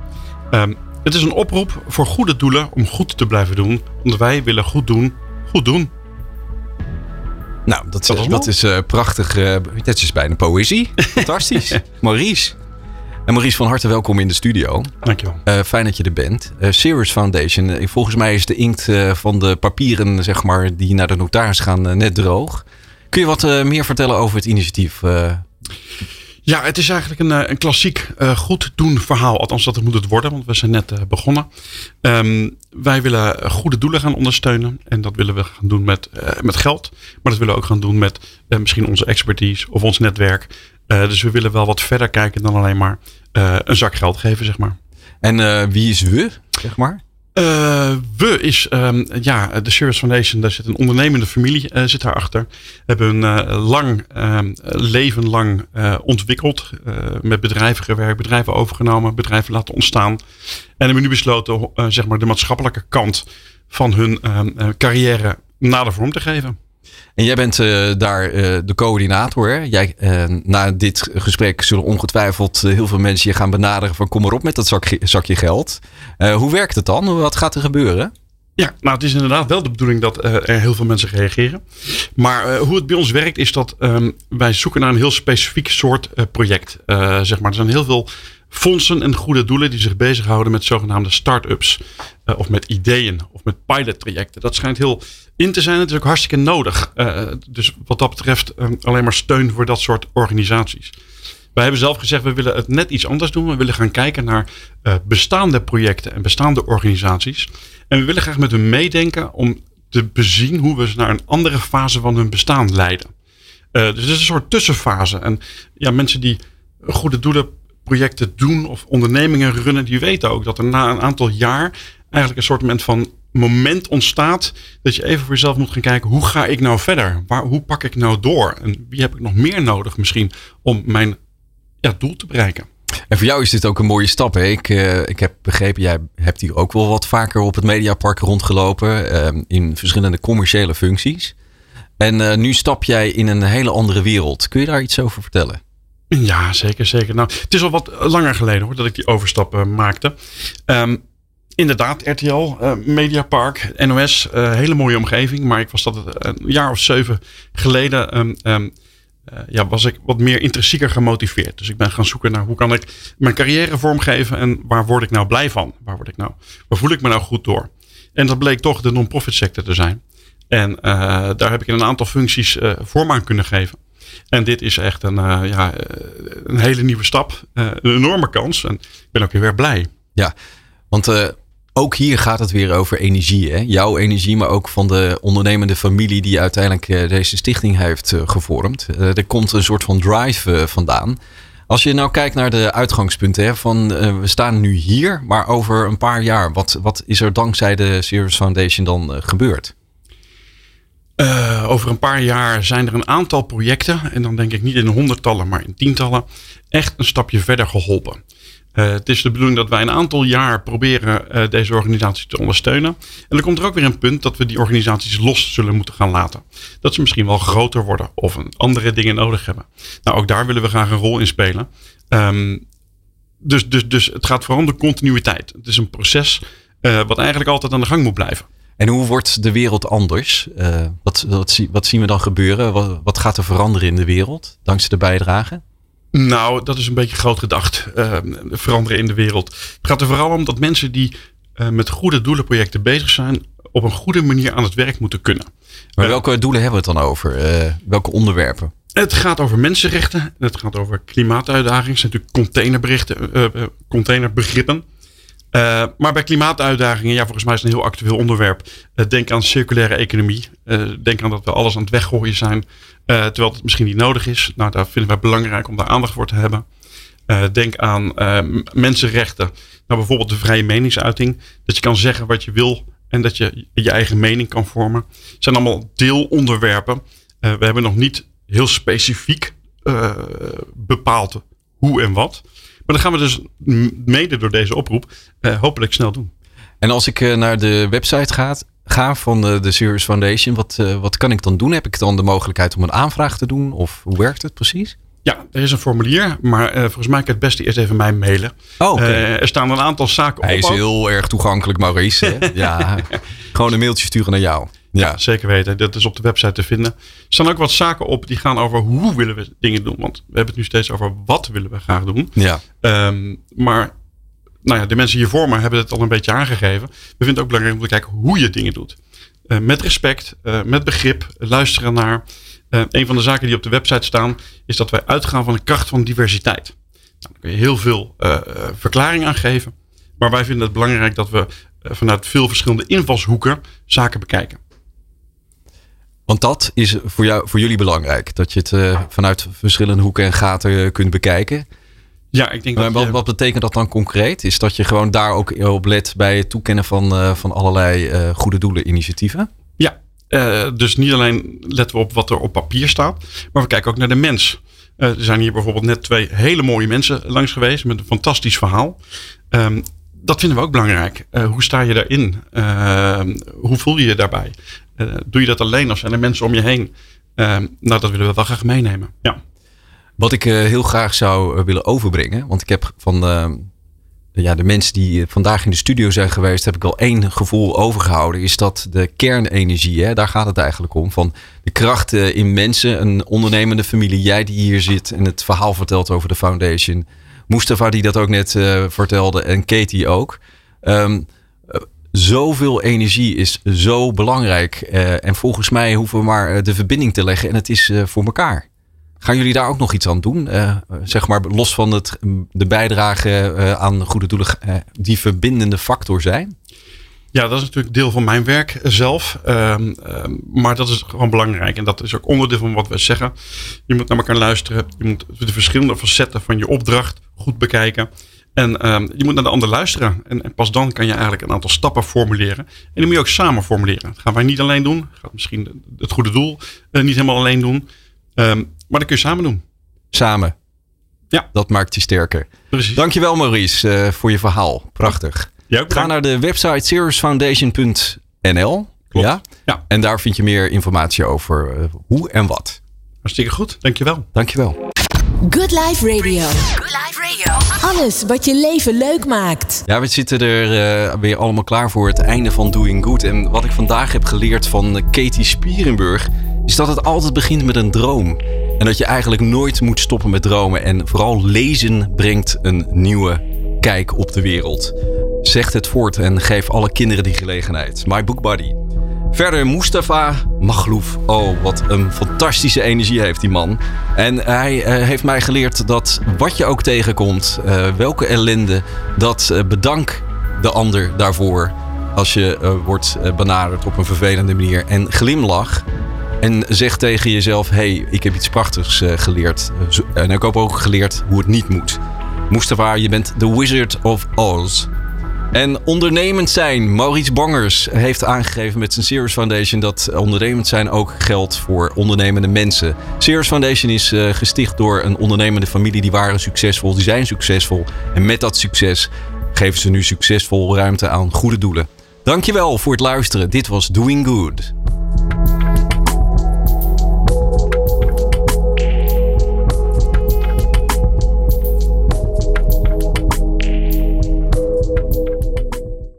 Ehm, het is een oproep voor goede doelen om goed te blijven doen. Want wij willen goed doen, goed doen. Nou, dat, Dat eh, dat is eh, prachtig. eh, dat is bijna poëzie. Fantastisch. Maurice. En Maurice, van harte welkom in de studio. Dankjewel. Eh, fijn dat je er bent. Eh Cirrus Foundation. eh, volgens mij is de inkt van de papieren, zeg maar, die naar de notaris gaan, net droog. Kun je wat meer vertellen over het initiatief? Ja, het is eigenlijk een, een klassiek goed doen verhaal. Althans, dat moet het worden, want we zijn net begonnen. Ehm, wij willen goede doelen gaan ondersteunen. En dat willen we gaan doen met, met geld. Maar dat willen we ook gaan doen met misschien onze expertise of ons netwerk. Eh, dus we willen wel wat verder kijken dan alleen maar eh, een zak geld geven, zeg maar. En eh, wie is we, zeg maar? We is, ehm, ja, de Service Foundation, daar zit een ondernemende familie zit daarachter. Hebben een eh, lang, ehm, leven lang ontwikkeld. met bedrijven gewerkt, bedrijven overgenomen, bedrijven laten ontstaan. En hebben nu besloten, zeg maar, de maatschappelijke kant van hun ehm, eh, carrière nader vorm te geven. En jij bent eh, daar eh, de coördinator. Hè? Jij, eh, na dit gesprek zullen ongetwijfeld heel veel mensen je gaan benaderen van kom maar op met dat zakje, zakje geld. Hoe werkt het dan? Wat gaat er gebeuren? Ja, nou het is inderdaad wel de bedoeling dat er heel veel mensen reageren. Maar hoe het bij ons werkt is dat ehm, wij zoeken naar een heel specifiek soort project. Zeg maar. Er zijn heel veel fondsen en goede doelen die zich bezighouden met zogenaamde start-ups. Eh, of met ideeën of met pilottrajecten. Dat schijnt heel in te zijn. Het is ook hartstikke nodig. Eh, dus wat dat betreft eh, alleen maar steun voor dat soort organisaties. Wij hebben zelf gezegd, we willen het net iets anders doen. We willen gaan kijken naar eh, bestaande projecten en bestaande organisaties. En we willen graag met hun meedenken om te bezien hoe we ze naar een andere fase van hun bestaan leiden. Dus het is een soort tussenfase. En ja, mensen die goede doelenprojecten doen of ondernemingen runnen, die weten ook dat er na een aantal jaar eigenlijk een soort van moment ontstaat dat je even voor jezelf moet gaan kijken, hoe ga ik nou verder? Waar, hoe pak ik nou door? En wie heb ik nog meer nodig misschien om mijn ja, doel te bereiken? En voor jou is dit ook een mooie stap. Hè? Ik, eh, ik heb begrepen, jij hebt hier ook wel wat vaker op het Mediapark rondgelopen. eh, in verschillende commerciële functies. En eh, nu stap jij in een hele andere wereld. Kun je daar iets over vertellen? Ja, zeker, zeker. Nou, het is al wat langer geleden hoor, dat ik die overstap maakte. Ehm, inderdaad, RTL, eh, Mediapark, NOS, eh, hele mooie omgeving. Maar ik was dat een jaar of zeven geleden, ehm, ehm, eh, ja, was ik wat meer intrinsieker gemotiveerd. Dus ik ben gaan zoeken naar hoe kan ik mijn carrière vormgeven en waar word ik nou blij van? Waar, word ik nou, waar voel ik me nou goed door? En dat bleek toch de non-profit sector te zijn. En eh, daar heb ik in een aantal functies eh, vorm aan kunnen geven. En dit is echt een, eh, ja, eh, een hele nieuwe stap. Eh, een enorme kans. En ik ben ook weer blij. Ja, want eh, ook hier gaat het weer over energie. Hè? Jouw energie, maar ook van de ondernemende familie die uiteindelijk eh, deze stichting heeft eh, gevormd. Eh, er komt een soort van drive vandaan. Als je nou kijkt naar de uitgangspunten hè, van we staan nu hier, maar over een paar jaar, wat, wat is er dankzij de Serious Foundation dan gebeurd? Over een paar jaar zijn er een aantal projecten. En dan denk ik niet in honderdtallen, maar in tientallen. Echt een stapje verder geholpen. Eh, het is de bedoeling dat wij een aantal jaar proberen eh, deze organisatie te ondersteunen. En dan komt er ook weer een punt dat we die organisaties los zullen moeten gaan laten. Dat ze misschien wel groter worden of een andere dingen nodig hebben. Nou, ook daar willen we graag een rol in spelen. Ehm, dus, dus, dus het gaat vooral om de continuïteit. Het is een proces eh, wat eigenlijk altijd aan de gang moet blijven. En hoe wordt de wereld anders? Wat, wat, wat zien we dan gebeuren? Wat, wat gaat er veranderen in de wereld dankzij de bijdrage? Nou, dat is een beetje groot gedacht. eh, veranderen in de wereld. Het gaat er vooral om dat mensen die eh, met goede doelenprojecten bezig zijn, op een goede manier aan het werk moeten kunnen. Maar Eh, welke doelen hebben we het dan over? Eh, welke onderwerpen? Het gaat over mensenrechten. Het gaat over klimaatuitdagingen. Het zijn natuurlijk containerberichten, containerbegrippen. Eh, maar bij klimaatuitdagingen, ja, volgens mij is het een heel actueel onderwerp. Eh, denk aan circulaire economie. Eh, denk aan dat we alles aan het weggooien zijn, terwijl het misschien niet nodig is. Nou, daar vinden wij belangrijk om daar aandacht voor te hebben. Denk aan mensenrechten. Nou, bijvoorbeeld de vrije meningsuiting. Dat je kan zeggen wat je wil en dat je je eigen mening kan vormen. Het zijn allemaal deelonderwerpen. We hebben nog niet heel specifiek bepaald hoe en wat. Maar dat gaan we dus mede door deze oproep eh, hopelijk snel doen. En als ik eh, naar de website ga, ga van de, de Serious Foundation, wat, eh, wat kan ik dan doen? Heb ik dan de mogelijkheid om een aanvraag te doen? Of hoe werkt het precies? Ja, er is een formulier, maar volgens mij kan het beste eerst even mij mailen. Oh, er staan een aantal zaken Hij op. is ook. heel erg toegankelijk, Maurice. ja, gewoon een mailtje sturen naar jou. Ja, zeker weten. Dat is op de website te vinden. Er staan ook wat zaken op die gaan over hoe willen we dingen doen. Want we hebben het nu steeds over wat willen we graag doen. ja. Ehm, maar nou ja, de mensen hier voor me hebben het al een beetje aangegeven. We vinden het ook belangrijk om te kijken hoe je dingen doet. Eh, met respect, eh, met begrip, luisteren naar. Eh, een van de zaken die op de website staan, is dat wij uitgaan van de kracht van diversiteit. Nou, daar kun je heel veel verklaring aan geven. Maar wij vinden het belangrijk dat we vanuit veel verschillende invalshoeken zaken bekijken. Want dat is voor, jou, voor jullie belangrijk. Dat je het eh, vanuit verschillende hoeken en gaten eh, kunt bekijken. Ja, ik denk Maar dat wat, je- wat betekent dat dan concreet? Is dat je gewoon daar ook op let bij het toekennen van, eh, van allerlei eh, goede doelen initiatieven? Ja, eh, dus niet alleen letten we op wat er op papier staat, maar we kijken ook naar de mens. Eh, er zijn hier bijvoorbeeld net twee hele mooie mensen langs geweest met een fantastisch verhaal. Ehm, dat vinden we ook belangrijk. Eh, hoe sta je daarin? Ehm, hoe voel je je daarbij? Eh, doe je dat alleen of zijn er mensen om je heen? Ehm, nou, dat willen we wel graag meenemen. Ja. Wat ik eh, heel graag zou eh, willen overbrengen. Want ik heb van eh, ja, de mensen die vandaag in de studio zijn geweest, heb ik al één gevoel overgehouden. Is dat de kernenergie, hè? daar gaat het eigenlijk om. Van de kracht in mensen, een ondernemende familie. Jij die hier zit en het verhaal vertelt over de foundation. Mustafa die dat ook net vertelde en Katie ook. Ehm, eh, zoveel energie is zo belangrijk. Eh, en volgens mij hoeven we maar eh, de verbinding te leggen en het is eh, voor elkaar. Gaan jullie daar ook nog iets aan doen? Zeg maar los van het, de bijdrage aan goede doelen, die verbindende factor zijn? Ja, dat is natuurlijk deel van mijn werk zelf. Ehm, ehm, maar dat is gewoon belangrijk. En dat is ook onderdeel van wat we zeggen. Je moet naar elkaar luisteren. Je moet de verschillende facetten van je opdracht goed bekijken. En ehm, je moet naar de ander luisteren. En, en, pas dan kan je eigenlijk een aantal stappen formuleren. En die moet je ook samen formuleren. Dat gaan wij niet alleen doen. Gaat misschien het goede doel uh, niet helemaal alleen doen. maar dat kun je samen doen. Samen. Ja. Dat maakt je sterker. Precies. Dankjewel Maurice uh, voor je verhaal. Prachtig. Ja, Ga naar de website seriousfoundation.nl. Ja? ja. En daar vind je meer informatie over uh, hoe en wat. Hartstikke goed. Dankjewel. Dankjewel. Good Life Radio. Good Life Radio. Alles wat je leven leuk maakt. Ja, we zitten er uh, weer allemaal klaar voor het einde van Doing Good. En wat ik vandaag heb geleerd van Katie Spierenburg... is dat het altijd begint met een droom. En dat je eigenlijk nooit moet stoppen met dromen. En vooral lezen brengt een nieuwe kijk op de wereld. Zegt het voort en geef alle kinderen die gelegenheid. My Book Buddy. Verder Mustafa Maglouf. Oh, wat een fantastische energie heeft die man. En hij uh, heeft mij geleerd dat wat je ook tegenkomt, uh, welke ellende, dat uh, bedank de ander daarvoor. Als je wordt benaderd op een vervelende manier. En glimlach. En zeg tegen jezelf: hey, ik heb iets prachtigs geleerd. En ik heb ook geleerd hoe het niet moet. Mustafa, je bent de Wizard of Oz. En ondernemend zijn. Maurice Bangers heeft aangegeven met zijn Serious Foundation dat ondernemend zijn ook geldt voor ondernemende mensen. Serious Foundation is uh, gesticht door een ondernemende familie. Die waren succesvol, die zijn succesvol. En met dat succes geven ze nu succesvol ruimte aan goede doelen. Dankjewel voor het luisteren. Dit was Doing Good.